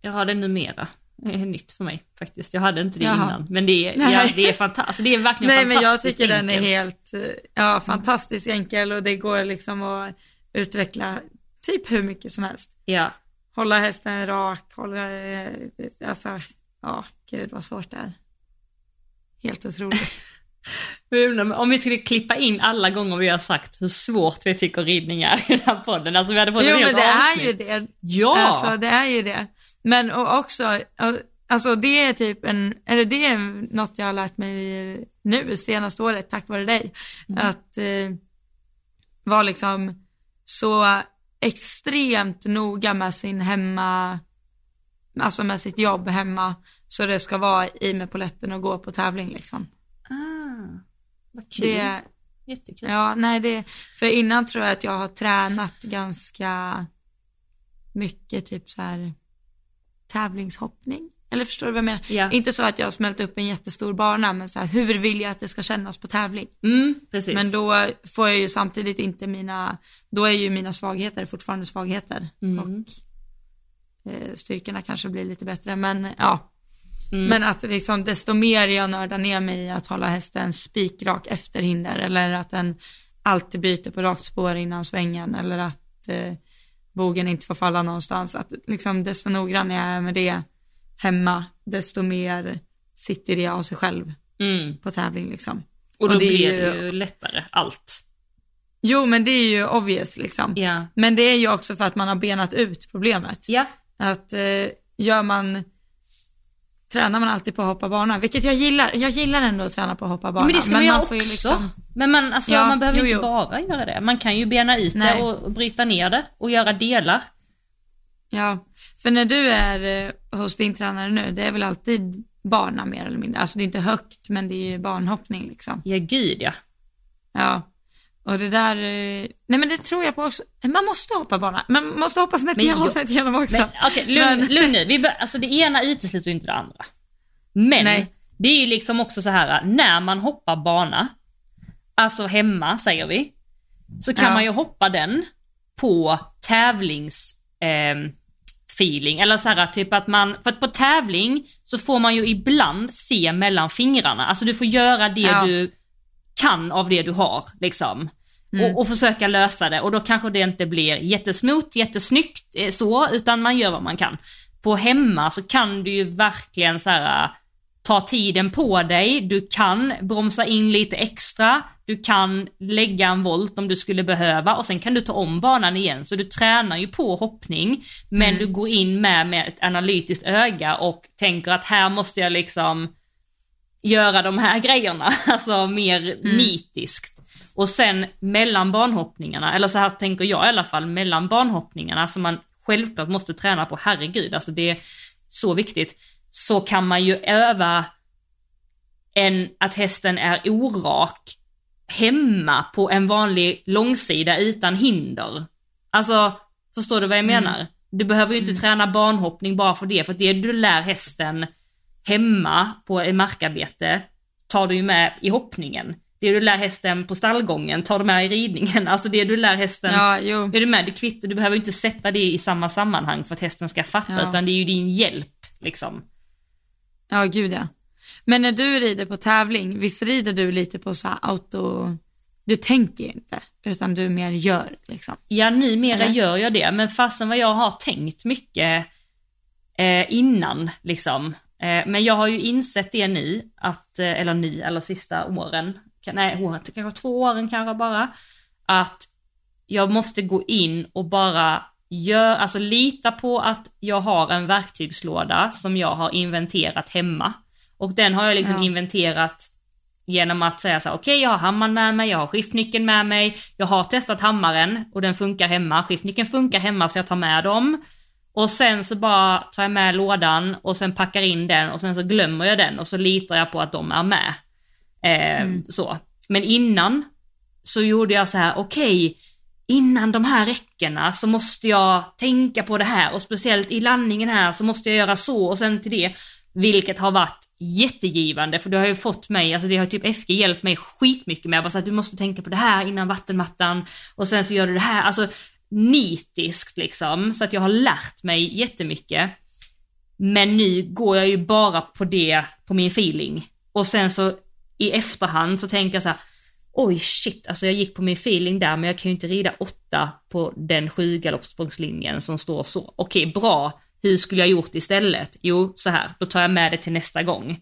[SPEAKER 2] Jag har det numera. Det är nytt för mig faktiskt. Jag hade inte det
[SPEAKER 1] Jaha.
[SPEAKER 2] innan. Men det är,
[SPEAKER 1] Nej.
[SPEAKER 2] ja, det är fantastiskt. Det är verkligen
[SPEAKER 1] Nej men jag
[SPEAKER 2] fantastiskt
[SPEAKER 1] tycker den är
[SPEAKER 2] enkelt.
[SPEAKER 1] helt, ja fantastiskt enkel och det går liksom att utveckla typ hur mycket som helst.
[SPEAKER 2] Ja.
[SPEAKER 1] Hålla hästen rak, hålla, eh, alltså, ja gud vad svårt det är. Helt otroligt.
[SPEAKER 2] Om vi skulle klippa in alla gånger vi har sagt hur svårt vi tycker ridning är i den här podden. Alltså vi hade fått
[SPEAKER 1] jo men det är
[SPEAKER 2] avsnitt.
[SPEAKER 1] ju det.
[SPEAKER 2] Ja!
[SPEAKER 1] Alltså det är ju det. Men och också, alltså det är typ en, eller det är något jag har lärt mig nu senaste året tack vare dig. Att eh, vara liksom så extremt noga med sin hemma, alltså med sitt jobb hemma. Så det ska vara i med poletten och gå på tävling liksom.
[SPEAKER 2] Ah, vad kul.
[SPEAKER 1] Det,
[SPEAKER 2] Jättekul.
[SPEAKER 1] Ja, nej det, för innan tror jag att jag har tränat ganska mycket typ så här tävlingshoppning. Eller förstår du vad jag menar?
[SPEAKER 2] Ja.
[SPEAKER 1] Inte så att jag har smält upp en jättestor bana, men så här, hur vill jag att det ska kännas på tävling?
[SPEAKER 2] Mm, precis.
[SPEAKER 1] Men då får jag ju samtidigt inte mina, då är ju mina svagheter fortfarande svagheter.
[SPEAKER 2] Mm.
[SPEAKER 1] Och eh, styrkorna kanske blir lite bättre, men ja.
[SPEAKER 2] Mm.
[SPEAKER 1] Men att liksom desto mer jag nördar ner mig i att hålla hästen spikrak efter hinder eller att den alltid byter på rakt spår innan svängen eller att eh, bogen inte får falla någonstans. Att liksom desto noggrann jag är med det hemma, desto mer sitter det av sig själv
[SPEAKER 2] Mm.
[SPEAKER 1] på tävling liksom.
[SPEAKER 2] Och då
[SPEAKER 1] och det
[SPEAKER 2] blir
[SPEAKER 1] ju-
[SPEAKER 2] det ju lättare, allt.
[SPEAKER 1] Jo men det är ju obvious liksom.
[SPEAKER 2] Ja.
[SPEAKER 1] Men det är ju också för att man har benat ut problemet.
[SPEAKER 2] Ja.
[SPEAKER 1] Att eh, gör man, tränar man alltid på att hoppa bana, vilket jag gillar. Jag gillar ändå att träna på att hoppa bana.
[SPEAKER 2] Men det ska man göra också.
[SPEAKER 1] får ju liksom,
[SPEAKER 2] Men man, alltså,
[SPEAKER 1] Ja,
[SPEAKER 2] man behöver
[SPEAKER 1] jo,
[SPEAKER 2] inte
[SPEAKER 1] jo.
[SPEAKER 2] bara göra det. Man kan ju bena ut
[SPEAKER 1] Nej.
[SPEAKER 2] det och bryta ner det och göra delar.
[SPEAKER 1] Ja, för när du är eh, hos din tränare nu, det är väl alltid bana mer eller mindre. Alltså det är inte högt men det är ju banhoppning liksom.
[SPEAKER 2] Ja, gud ja.
[SPEAKER 1] Ja. Och det där, eh, nej men det tror jag på också. Man måste hoppa bana, man måste hoppa snett igenom och snett igenom också.
[SPEAKER 2] Men okej, lugn,
[SPEAKER 1] Men-
[SPEAKER 2] lugn nu. Vi bör, alltså det ena utesluter ju inte det andra. Men
[SPEAKER 1] Nej.
[SPEAKER 2] det är ju liksom också så här, när man hoppar bana, alltså hemma säger vi, så kan
[SPEAKER 1] Ja.
[SPEAKER 2] man ju hoppa den på tävlings ehm, feeling. Eller så här typ att man, för att på tävling så får man ju ibland se mellan fingrarna. Alltså du får göra det
[SPEAKER 1] Ja.
[SPEAKER 2] du kan av det du har liksom. Och, och försöka lösa det och då kanske det inte blir jättesmooth, jättesnyggt eh, så, utan man gör vad man kan. På hemma så kan du ju verkligen så här ta tiden på dig, du kan bromsa in lite extra, du kan lägga en volt om du skulle behöva och sen kan du ta om banan igen. Så du tränar ju på hoppning, men du går in med, med ett analytiskt öga och tänker att här måste jag liksom göra de här grejerna, alltså mer nitiskt. Och sen mellan banhoppningarna, eller så här tänker jag i alla fall, mellan banhoppningarna som man självklart måste träna på, herregud, alltså det är så viktigt, så kan man ju öva en, att hästen är orak hemma på en vanlig långsida utan hinder. Alltså, förstår du vad jag menar? Du behöver ju inte träna banhoppning bara för det, för det du lär hästen hemma på ett markarbete tar du ju med i hoppningen. Det du lär hästen på stallgången tar du med i ridningen. Alltså det du lär hästen,
[SPEAKER 1] Ja,
[SPEAKER 2] är du med? Du kvittar, du behöver inte sätta det i samma sammanhang för att hästen ska fatta,
[SPEAKER 1] Ja.
[SPEAKER 2] utan det är ju din hjälp liksom.
[SPEAKER 1] Ja, gud ja. Men när du rider på tävling, visst rider du lite på så här auto, du tänker ju inte, utan du mer gör liksom.
[SPEAKER 2] Ja, numera
[SPEAKER 1] Eller?
[SPEAKER 2] gör jag det, men fasen vad jag har tänkt mycket eh, innan liksom. Eh, men jag har ju insett det nu, att, eh, eller nu, eller sista åren, nej, året, kanske två åren kanske bara, att jag måste gå in och bara gör, alltså lita på att jag har en verktygslåda som jag har inventerat hemma. Och den har jag liksom
[SPEAKER 1] Ja.
[SPEAKER 2] inventerat genom att säga så här, okej jag har hammaren med mig, jag har skiftnyckeln med mig, jag har testat hammaren och den funkar hemma, skiftnyckeln funkar hemma så jag tar med dem. Och sen så bara tar jag med lådan och sen packar in den och sen så glömmer jag den och så litar jag på att de är med. Eh, Så. Men innan så gjorde jag så här, okej, innan de här räckena så måste jag tänka på det här och speciellt i landningen här så måste jag göra så och sen till det, vilket har varit jättegivande för det har ju fått mig, alltså det har typ FG hjälpt mig skitmycket med, Jag bara så att du måste tänka på det här innan vattenmattan och sen så gör du det här, alltså nitiskt liksom, så att jag har lärt mig jättemycket. Men nu går jag ju bara på det, på min feeling. Och sen så i efterhand så tänker jag så här, oj shit, alltså jag gick på min feeling där men jag kan ju inte rida åtta på den sju galoppsprångslinjen som står så. Okej, bra. Hur skulle jag gjort istället? Jo, så här, då tar jag med det till nästa gång.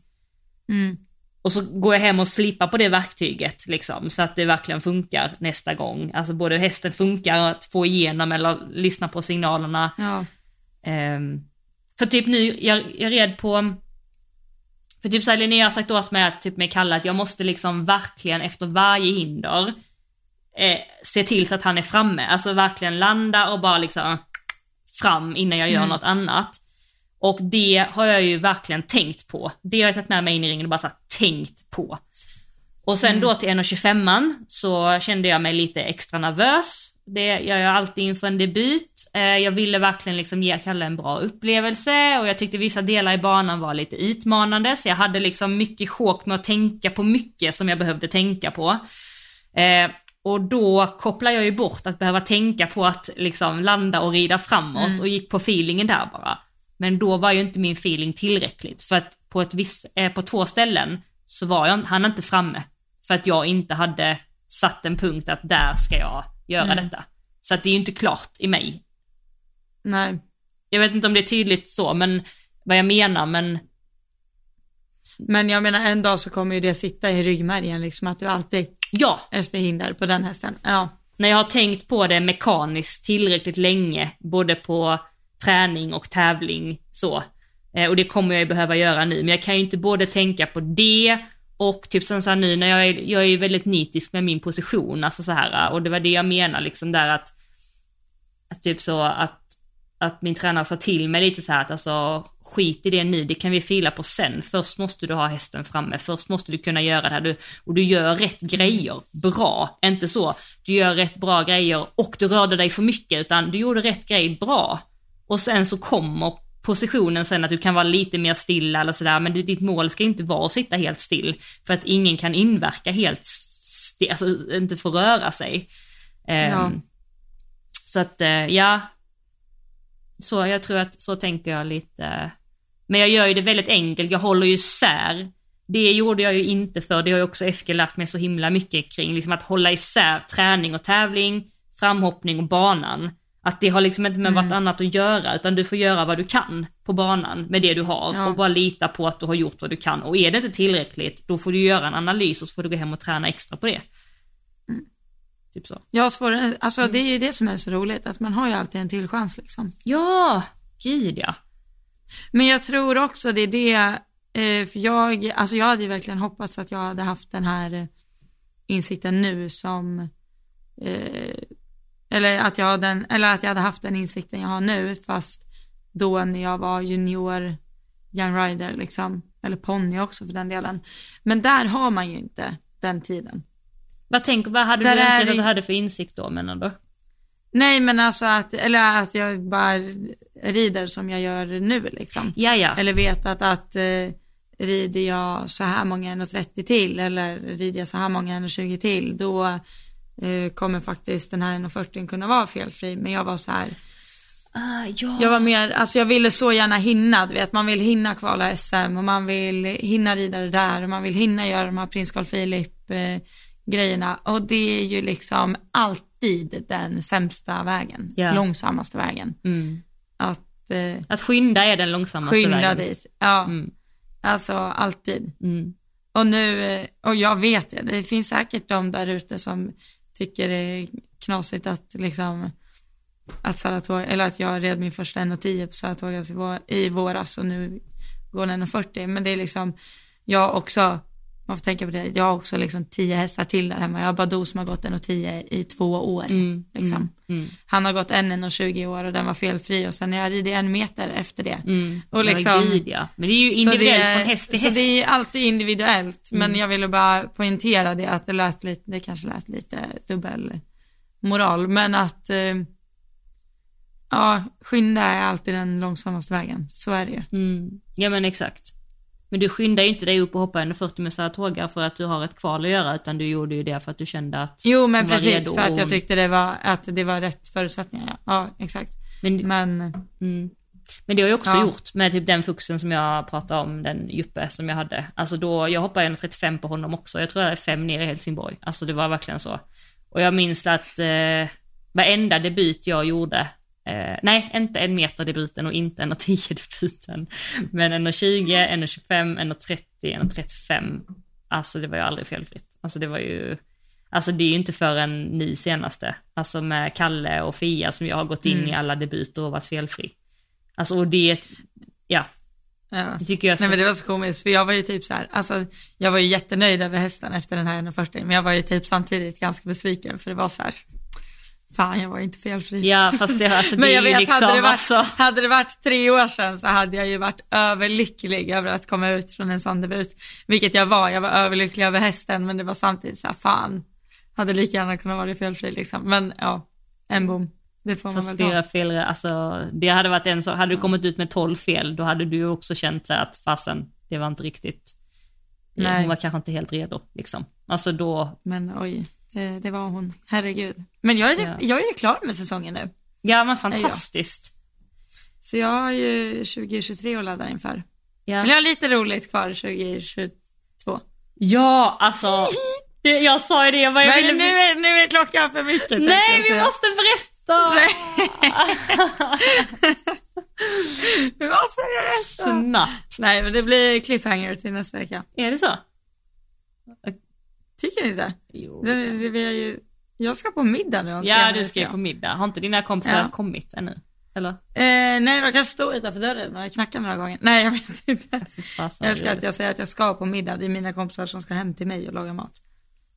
[SPEAKER 1] Mm.
[SPEAKER 2] Och så går jag hem och slipar på det verktyget liksom, så att det verkligen funkar nästa gång. Alltså både hästen funkar att få igenom eller lyssna på signalerna.
[SPEAKER 1] Ja.
[SPEAKER 2] Ehm, för typ nu, jag, jag red på, för typ såhär Linnea har sagt åt mig att typ med Kalle att jag måste liksom verkligen efter varje hinder eh, se till så att han är framme. Alltså verkligen landa och bara liksom fram innan jag gör något annat. Och det har jag ju verkligen tänkt på. Det har jag tagit med mig in i ringen och bara så här, tänkt på. Och sen då till 1.25 så kände jag mig lite extra nervös. Det gör jag alltid inför en debut. Eh, Jag ville verkligen liksom ge Kalle en bra upplevelse och jag tyckte vissa delar i banan var lite utmanande så jag hade liksom mycket chock med att tänka på mycket som jag behövde tänka på. Och då kopplar jag ju bort att behöva tänka på att liksom landa och rida framåt och gick på feelingen där bara. Men då var ju inte min feeling tillräckligt för att på, ett viss, eh, på två ställen så var jag, han inte framme. För att jag inte hade satt en punkt att där ska jag göra detta. Så att det är ju inte klart i mig.
[SPEAKER 1] Nej.
[SPEAKER 2] Jag vet inte om det är tydligt så, men vad jag menar, men
[SPEAKER 1] Men jag menar en dag så kommer ju det sitta i ryggmärgen liksom att du alltid
[SPEAKER 2] ja,
[SPEAKER 1] efter hinder på den hästen. Ja.
[SPEAKER 2] när jag har tänkt på det mekaniskt tillräckligt länge, både på träning och tävling så, eh, och det kommer jag ju behöva göra nu, men jag kan ju inte både tänka på det och typ som så här nu när jag är, jag är ju väldigt nitisk med min position, alltså så här, och det var det jag menar liksom där att, att typ så att, att min tränare sa till mig lite så här att alltså skit i det nu, det kan vi fila på sen. Först måste du ha hästen framme, först måste du kunna göra det här. Du, och du gör rätt grejer, bra. Inte så, du gör rätt bra grejer och du rörde dig för mycket, utan du gjorde rätt grej bra. Och sen så kommer positionen sen att du kan vara lite mer stilla eller sådär, men ditt mål ska inte vara att sitta helt still. För att ingen kan inverka helt still, alltså inte få röra sig.
[SPEAKER 1] Ja.
[SPEAKER 2] Um, så att eh, ja, så jag tror att så tänker jag lite. Men jag gör ju det väldigt enkelt, jag håller ju isär. Det gjorde jag ju inte för, det har ju också FG lärt mig så himla mycket kring, liksom att hålla isär träning och tävling, framhoppning och banan. Att det har liksom inte med
[SPEAKER 1] Mm.
[SPEAKER 2] vartannat att göra, utan du får göra vad du kan på banan med det du har
[SPEAKER 1] Ja.
[SPEAKER 2] och bara lita på att du har gjort vad du kan. Och är det inte tillräckligt, då får du göra en analys och så får du gå hem och träna extra på det.
[SPEAKER 1] Mm.
[SPEAKER 2] Typ så.
[SPEAKER 1] Har svårare, alltså det är ju det som är så roligt, att man har ju alltid en till chans liksom.
[SPEAKER 2] Ja, gud ja.
[SPEAKER 1] Men jag tror också det är det, eh, för jag, alltså jag hade ju verkligen hoppats att jag hade haft den här eh, insikten nu som, eh, eller att jag hade, den, eller att jag hade haft den insikten jag har nu, fast då när jag var junior young rider liksom, eller ponny också för den delen. Men där har man ju inte den tiden.
[SPEAKER 2] Vad tänker, vad hade
[SPEAKER 1] Där
[SPEAKER 2] du önskat att du hade för insikt då menar du?
[SPEAKER 1] Nej men alltså att, eller att jag bara rider som jag gör nu liksom.
[SPEAKER 2] Ja, ja.
[SPEAKER 1] Eller vetat att eh, rider jag så här många 1,30 till eller rider jag så här många 1,20 till då eh, kommer faktiskt den här 1,40 kunna vara felfri. Men jag var så här,
[SPEAKER 2] Ah, ja.
[SPEAKER 1] jag var mer, alltså jag ville så gärna hinna, du vet man vill hinna kvala SM och man vill hinna rida det där och man vill hinna göra de här prins Carl Philip eh, grejerna och det är ju liksom alltid den sämsta vägen,
[SPEAKER 2] Ja.
[SPEAKER 1] långsammaste vägen.
[SPEAKER 2] Mm.
[SPEAKER 1] Att eh,
[SPEAKER 2] Att skynda är den långsammaste
[SPEAKER 1] skynda
[SPEAKER 2] vägen.
[SPEAKER 1] dit, ja,
[SPEAKER 2] Mm.
[SPEAKER 1] alltså alltid.
[SPEAKER 2] Mm.
[SPEAKER 1] Och nu, eh, och jag vet det, det finns säkert de där ute som tycker det är knasigt att liksom att Saratoga, eller att jag red min första 1,10 på Saratoga i våras och nu går den 1,40 men det är liksom, jag också, man får tänka på det, jag har också liksom 10 hästar till där hemma, jag har Badou som har gått 1,10 i två år
[SPEAKER 2] Mm.
[SPEAKER 1] liksom.
[SPEAKER 2] Mm.
[SPEAKER 1] Han har gått en 1,20 i år och den var felfri och sen har jag ridit en meter efter det.
[SPEAKER 2] Mm.
[SPEAKER 1] Och liksom-
[SPEAKER 2] gud, ja. Men det är ju
[SPEAKER 1] Så
[SPEAKER 2] individuellt
[SPEAKER 1] är-
[SPEAKER 2] från häst till
[SPEAKER 1] Så
[SPEAKER 2] häst.
[SPEAKER 1] det är ju alltid individuellt, men
[SPEAKER 2] Mm.
[SPEAKER 1] jag ville bara poängtera det att det lät lite, det kanske lät lite dubbel moral, men att eh, ja, skynda är alltid den långsammaste vägen, så är det ju.
[SPEAKER 2] Mm. Ja men exakt. Men du skyndar ju inte dig upp och hoppar 140 med Saratoga för att du har ett kval att göra utan du gjorde ju det för att du kände att
[SPEAKER 1] Jo, men precis, för att jag tyckte det var, att det var rätt förutsättningar, ja, ja exakt.
[SPEAKER 2] Men,
[SPEAKER 1] Men,
[SPEAKER 2] mm. men det har jag också
[SPEAKER 1] Ja.
[SPEAKER 2] gjort med typ den fuxen som jag pratade om, den Juppe som jag hade. Alltså då, jag hoppade 135 på honom också, jag tror jag är fem ner i Helsingborg. Alltså det var verkligen så. Och jag minns att eh, varenda debut jag gjorde, eh, nej inte en meter debuten och inte en 10 debuten, men en 20, en 25, en 30, en 35. Alltså det var ju aldrig felfritt. Alltså det var ju, alltså det är ju inte förrän ni senaste, alltså med Kalle och Fia som jag har gått in
[SPEAKER 1] Mm.
[SPEAKER 2] i alla debuter och varit felfri. Alltså och det, ja,
[SPEAKER 1] ja.
[SPEAKER 2] det tycker jag så,
[SPEAKER 1] Nej men det var så komiskt för jag var ju typ så här, alltså jag var ju jättenöjd över hästen efter den här 1,40 men jag var ju typ samtidigt ganska besviken för det var så här, fan jag var inte felfri.
[SPEAKER 2] ja fast det, alltså, det
[SPEAKER 1] Men jag vet,
[SPEAKER 2] liksom,
[SPEAKER 1] hade, det varit,
[SPEAKER 2] alltså,
[SPEAKER 1] hade det varit tre år sedan så hade jag ju varit överlycklig över att komma ut från en sån debut. Vilket jag var, jag var överlycklig över hästen men det var samtidigt så här, fan, hade lika gärna kunnat vara felfri liksom. Men ja, en bom, det får man
[SPEAKER 2] fast
[SPEAKER 1] väl
[SPEAKER 2] fyra
[SPEAKER 1] ta.
[SPEAKER 2] fel, alltså det hade varit en så, hade du kommit ut med 12 fel, då hade du också känt så här att fasen, det var inte riktigt,
[SPEAKER 1] Nej.
[SPEAKER 2] hon var kanske inte helt redo liksom. Alltså då,
[SPEAKER 1] Men oj, det, det var hon, herregud. Men jag är, ju-
[SPEAKER 2] Ja.
[SPEAKER 1] jag är ju klar med säsongen nu.
[SPEAKER 2] ja men fantastiskt.
[SPEAKER 1] Så jag har ju 2023 att ladda inför.
[SPEAKER 2] Ja.
[SPEAKER 1] Men jag har lite roligt kvar 2022.
[SPEAKER 2] Ja, alltså. Jag sa ju det, jag bara, jag ville...
[SPEAKER 1] nu är, nu är klockan för mycket.
[SPEAKER 2] Nej,
[SPEAKER 1] jag
[SPEAKER 2] vi måste berätta!
[SPEAKER 1] Vi måste berätta.
[SPEAKER 2] Snabbt.
[SPEAKER 1] Nej, men det blir cliffhanger till nästa vecka.
[SPEAKER 2] Är det så?
[SPEAKER 1] Tycker ni inte?
[SPEAKER 2] Jo.
[SPEAKER 1] Det, det, vi är ju, jag ska på middag nu om
[SPEAKER 2] Ja, du ska ju på middag. Har inte dina kompisar
[SPEAKER 1] Ja.
[SPEAKER 2] kommit ännu? Eller?
[SPEAKER 1] Eh, nej, de kanske står utanför dörren och knackar några gånger. Nej, jag vet inte.
[SPEAKER 2] Fasen,
[SPEAKER 1] Jag
[SPEAKER 2] vad
[SPEAKER 1] att jag säger att jag ska på middag. Det är mina kompisar som ska hem till mig och laga mat.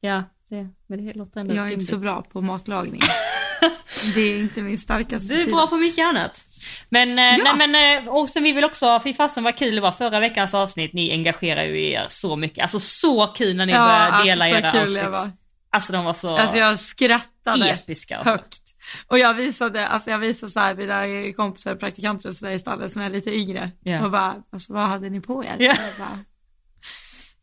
[SPEAKER 2] Ja, det, men det låter ändå
[SPEAKER 1] Jag är inte så bra på matlagning. det är inte min starkaste
[SPEAKER 2] Du är
[SPEAKER 1] sida.
[SPEAKER 2] bra på mycket annat. Men, eh,
[SPEAKER 1] Ja.
[SPEAKER 2] nej, men eh, och sen vi vill också, fy fasen vad kul det var förra veckans avsnitt, ni engagerar ju er så mycket. Alltså så kul när ni
[SPEAKER 1] Ja,
[SPEAKER 2] började
[SPEAKER 1] alltså,
[SPEAKER 2] dela
[SPEAKER 1] så
[SPEAKER 2] era outfits. Alltså de var så
[SPEAKER 1] Alltså jag skrattade
[SPEAKER 2] episka. Alltså.
[SPEAKER 1] högt. Och jag visade, alltså jag visade så här mina kompisar, praktikanter och sådär i stallet som är lite yngre.
[SPEAKER 2] Ja.
[SPEAKER 1] Och bara, alltså vad hade ni på er?
[SPEAKER 2] Ja.
[SPEAKER 1] Jag bara,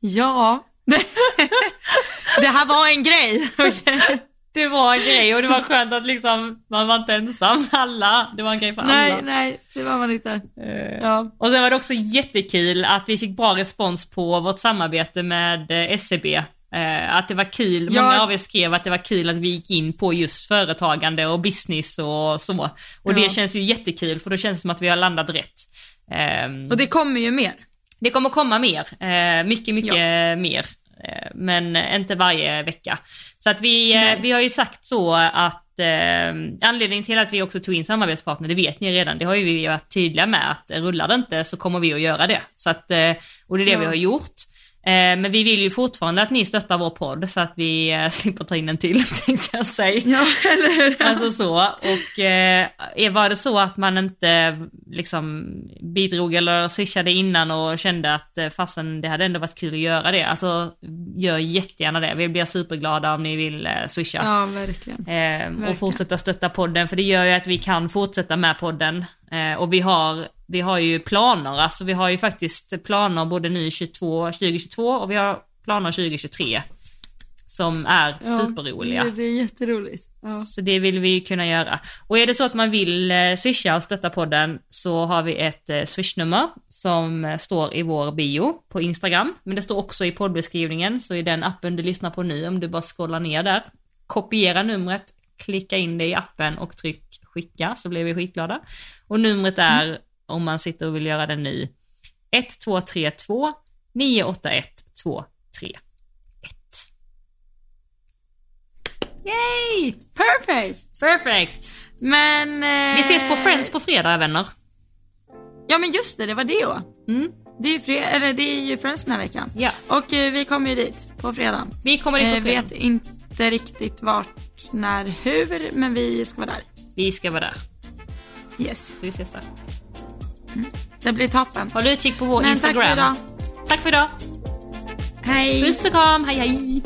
[SPEAKER 1] ja. det här var en grej. okej?
[SPEAKER 2] Det var en grej och det var skönt att liksom, man var inte ensam. Alla, det var en grej för
[SPEAKER 1] nej,
[SPEAKER 2] alla.
[SPEAKER 1] nej, det var man inte.
[SPEAKER 2] Eh,
[SPEAKER 1] Ja.
[SPEAKER 2] Och sen var det också jättekul att vi fick bra respons på vårt samarbete med eh, SCB. Eh, att det var kul,
[SPEAKER 1] Ja.
[SPEAKER 2] många av er skrev att det var kul att vi gick in på just företagande och business och så. Och
[SPEAKER 1] Ja.
[SPEAKER 2] det känns ju jättekul för då känns det som att vi har landat rätt. Ehm,
[SPEAKER 1] Och det kommer ju mer.
[SPEAKER 2] det kommer komma mer, mycket, mycket mer. Eh, men inte varje vecka. Så att vi, eh,
[SPEAKER 1] Nej.
[SPEAKER 2] vi har ju sagt så att eh, anledningen till att vi också tog in samarbetspartner, det vet ni redan, det har ju vi varit tydliga med att rullar det inte så kommer vi att göra det. Så att, eh, och det är det
[SPEAKER 1] Ja.
[SPEAKER 2] vi har gjort. Eh, men vi vill ju fortfarande att ni stöttar vår podd så att vi eh, slipper ta in en till tänkte jag säga.
[SPEAKER 1] Ja, eller hur?
[SPEAKER 2] Alltså så, och eh, var det så att man inte liksom bidrog eller swishade innan och kände att fasen det hade ändå varit kul att göra det, alltså gör jättegärna det. Vi blir superglada om ni vill swisha.
[SPEAKER 1] Ja, verkligen.
[SPEAKER 2] Och
[SPEAKER 1] Verkligen.
[SPEAKER 2] fortsätta stötta podden för det gör ju att vi kan fortsätta med podden. Och vi har, vi har ju planer, alltså vi har ju faktiskt planer både nu 22, 2022 och vi har planer 2023. Som är
[SPEAKER 1] Ja,
[SPEAKER 2] superroliga.
[SPEAKER 1] Det, det är jätteroligt. Ja.
[SPEAKER 2] Så det vill vi kunna göra. Och är det så att man vill eh, swisha och stötta podden så har vi ett eh, swishnummer som eh, står i vår bio på Instagram. Men det står också i poddbeskrivningen, så i den appen du lyssnar på nu, om du bara scrollar ner där, kopiera numret, klicka in det i appen och tryck skicka så blir vi skitglada. Och numret är, om man sitter och vill göra det nu, 1232 981 231. Yay!
[SPEAKER 1] Perfect!
[SPEAKER 2] Perfect!
[SPEAKER 1] Men... Eh...
[SPEAKER 2] Vi ses på Friends på fredag vänner.
[SPEAKER 1] Ja men just det, det var det.
[SPEAKER 2] Mm.
[SPEAKER 1] Det är ju, fred... eller, det är ju Friends den här veckan.
[SPEAKER 2] Ja,
[SPEAKER 1] Och eh, vi kommer ju dit på fredagen.
[SPEAKER 2] vi kommer dit
[SPEAKER 1] Eh,
[SPEAKER 2] på fredag.
[SPEAKER 1] vet inte riktigt vart, när, hur, men vi ska vara där.
[SPEAKER 2] Vi ska vara där,
[SPEAKER 1] Yes.
[SPEAKER 2] så vi ses där.
[SPEAKER 1] Det blir toppen.
[SPEAKER 2] Håll utkik på vår
[SPEAKER 1] Men
[SPEAKER 2] Instagram.
[SPEAKER 1] tack för idag.
[SPEAKER 2] Tack för idag.
[SPEAKER 1] Hej!
[SPEAKER 2] Puss och kram, hej hej!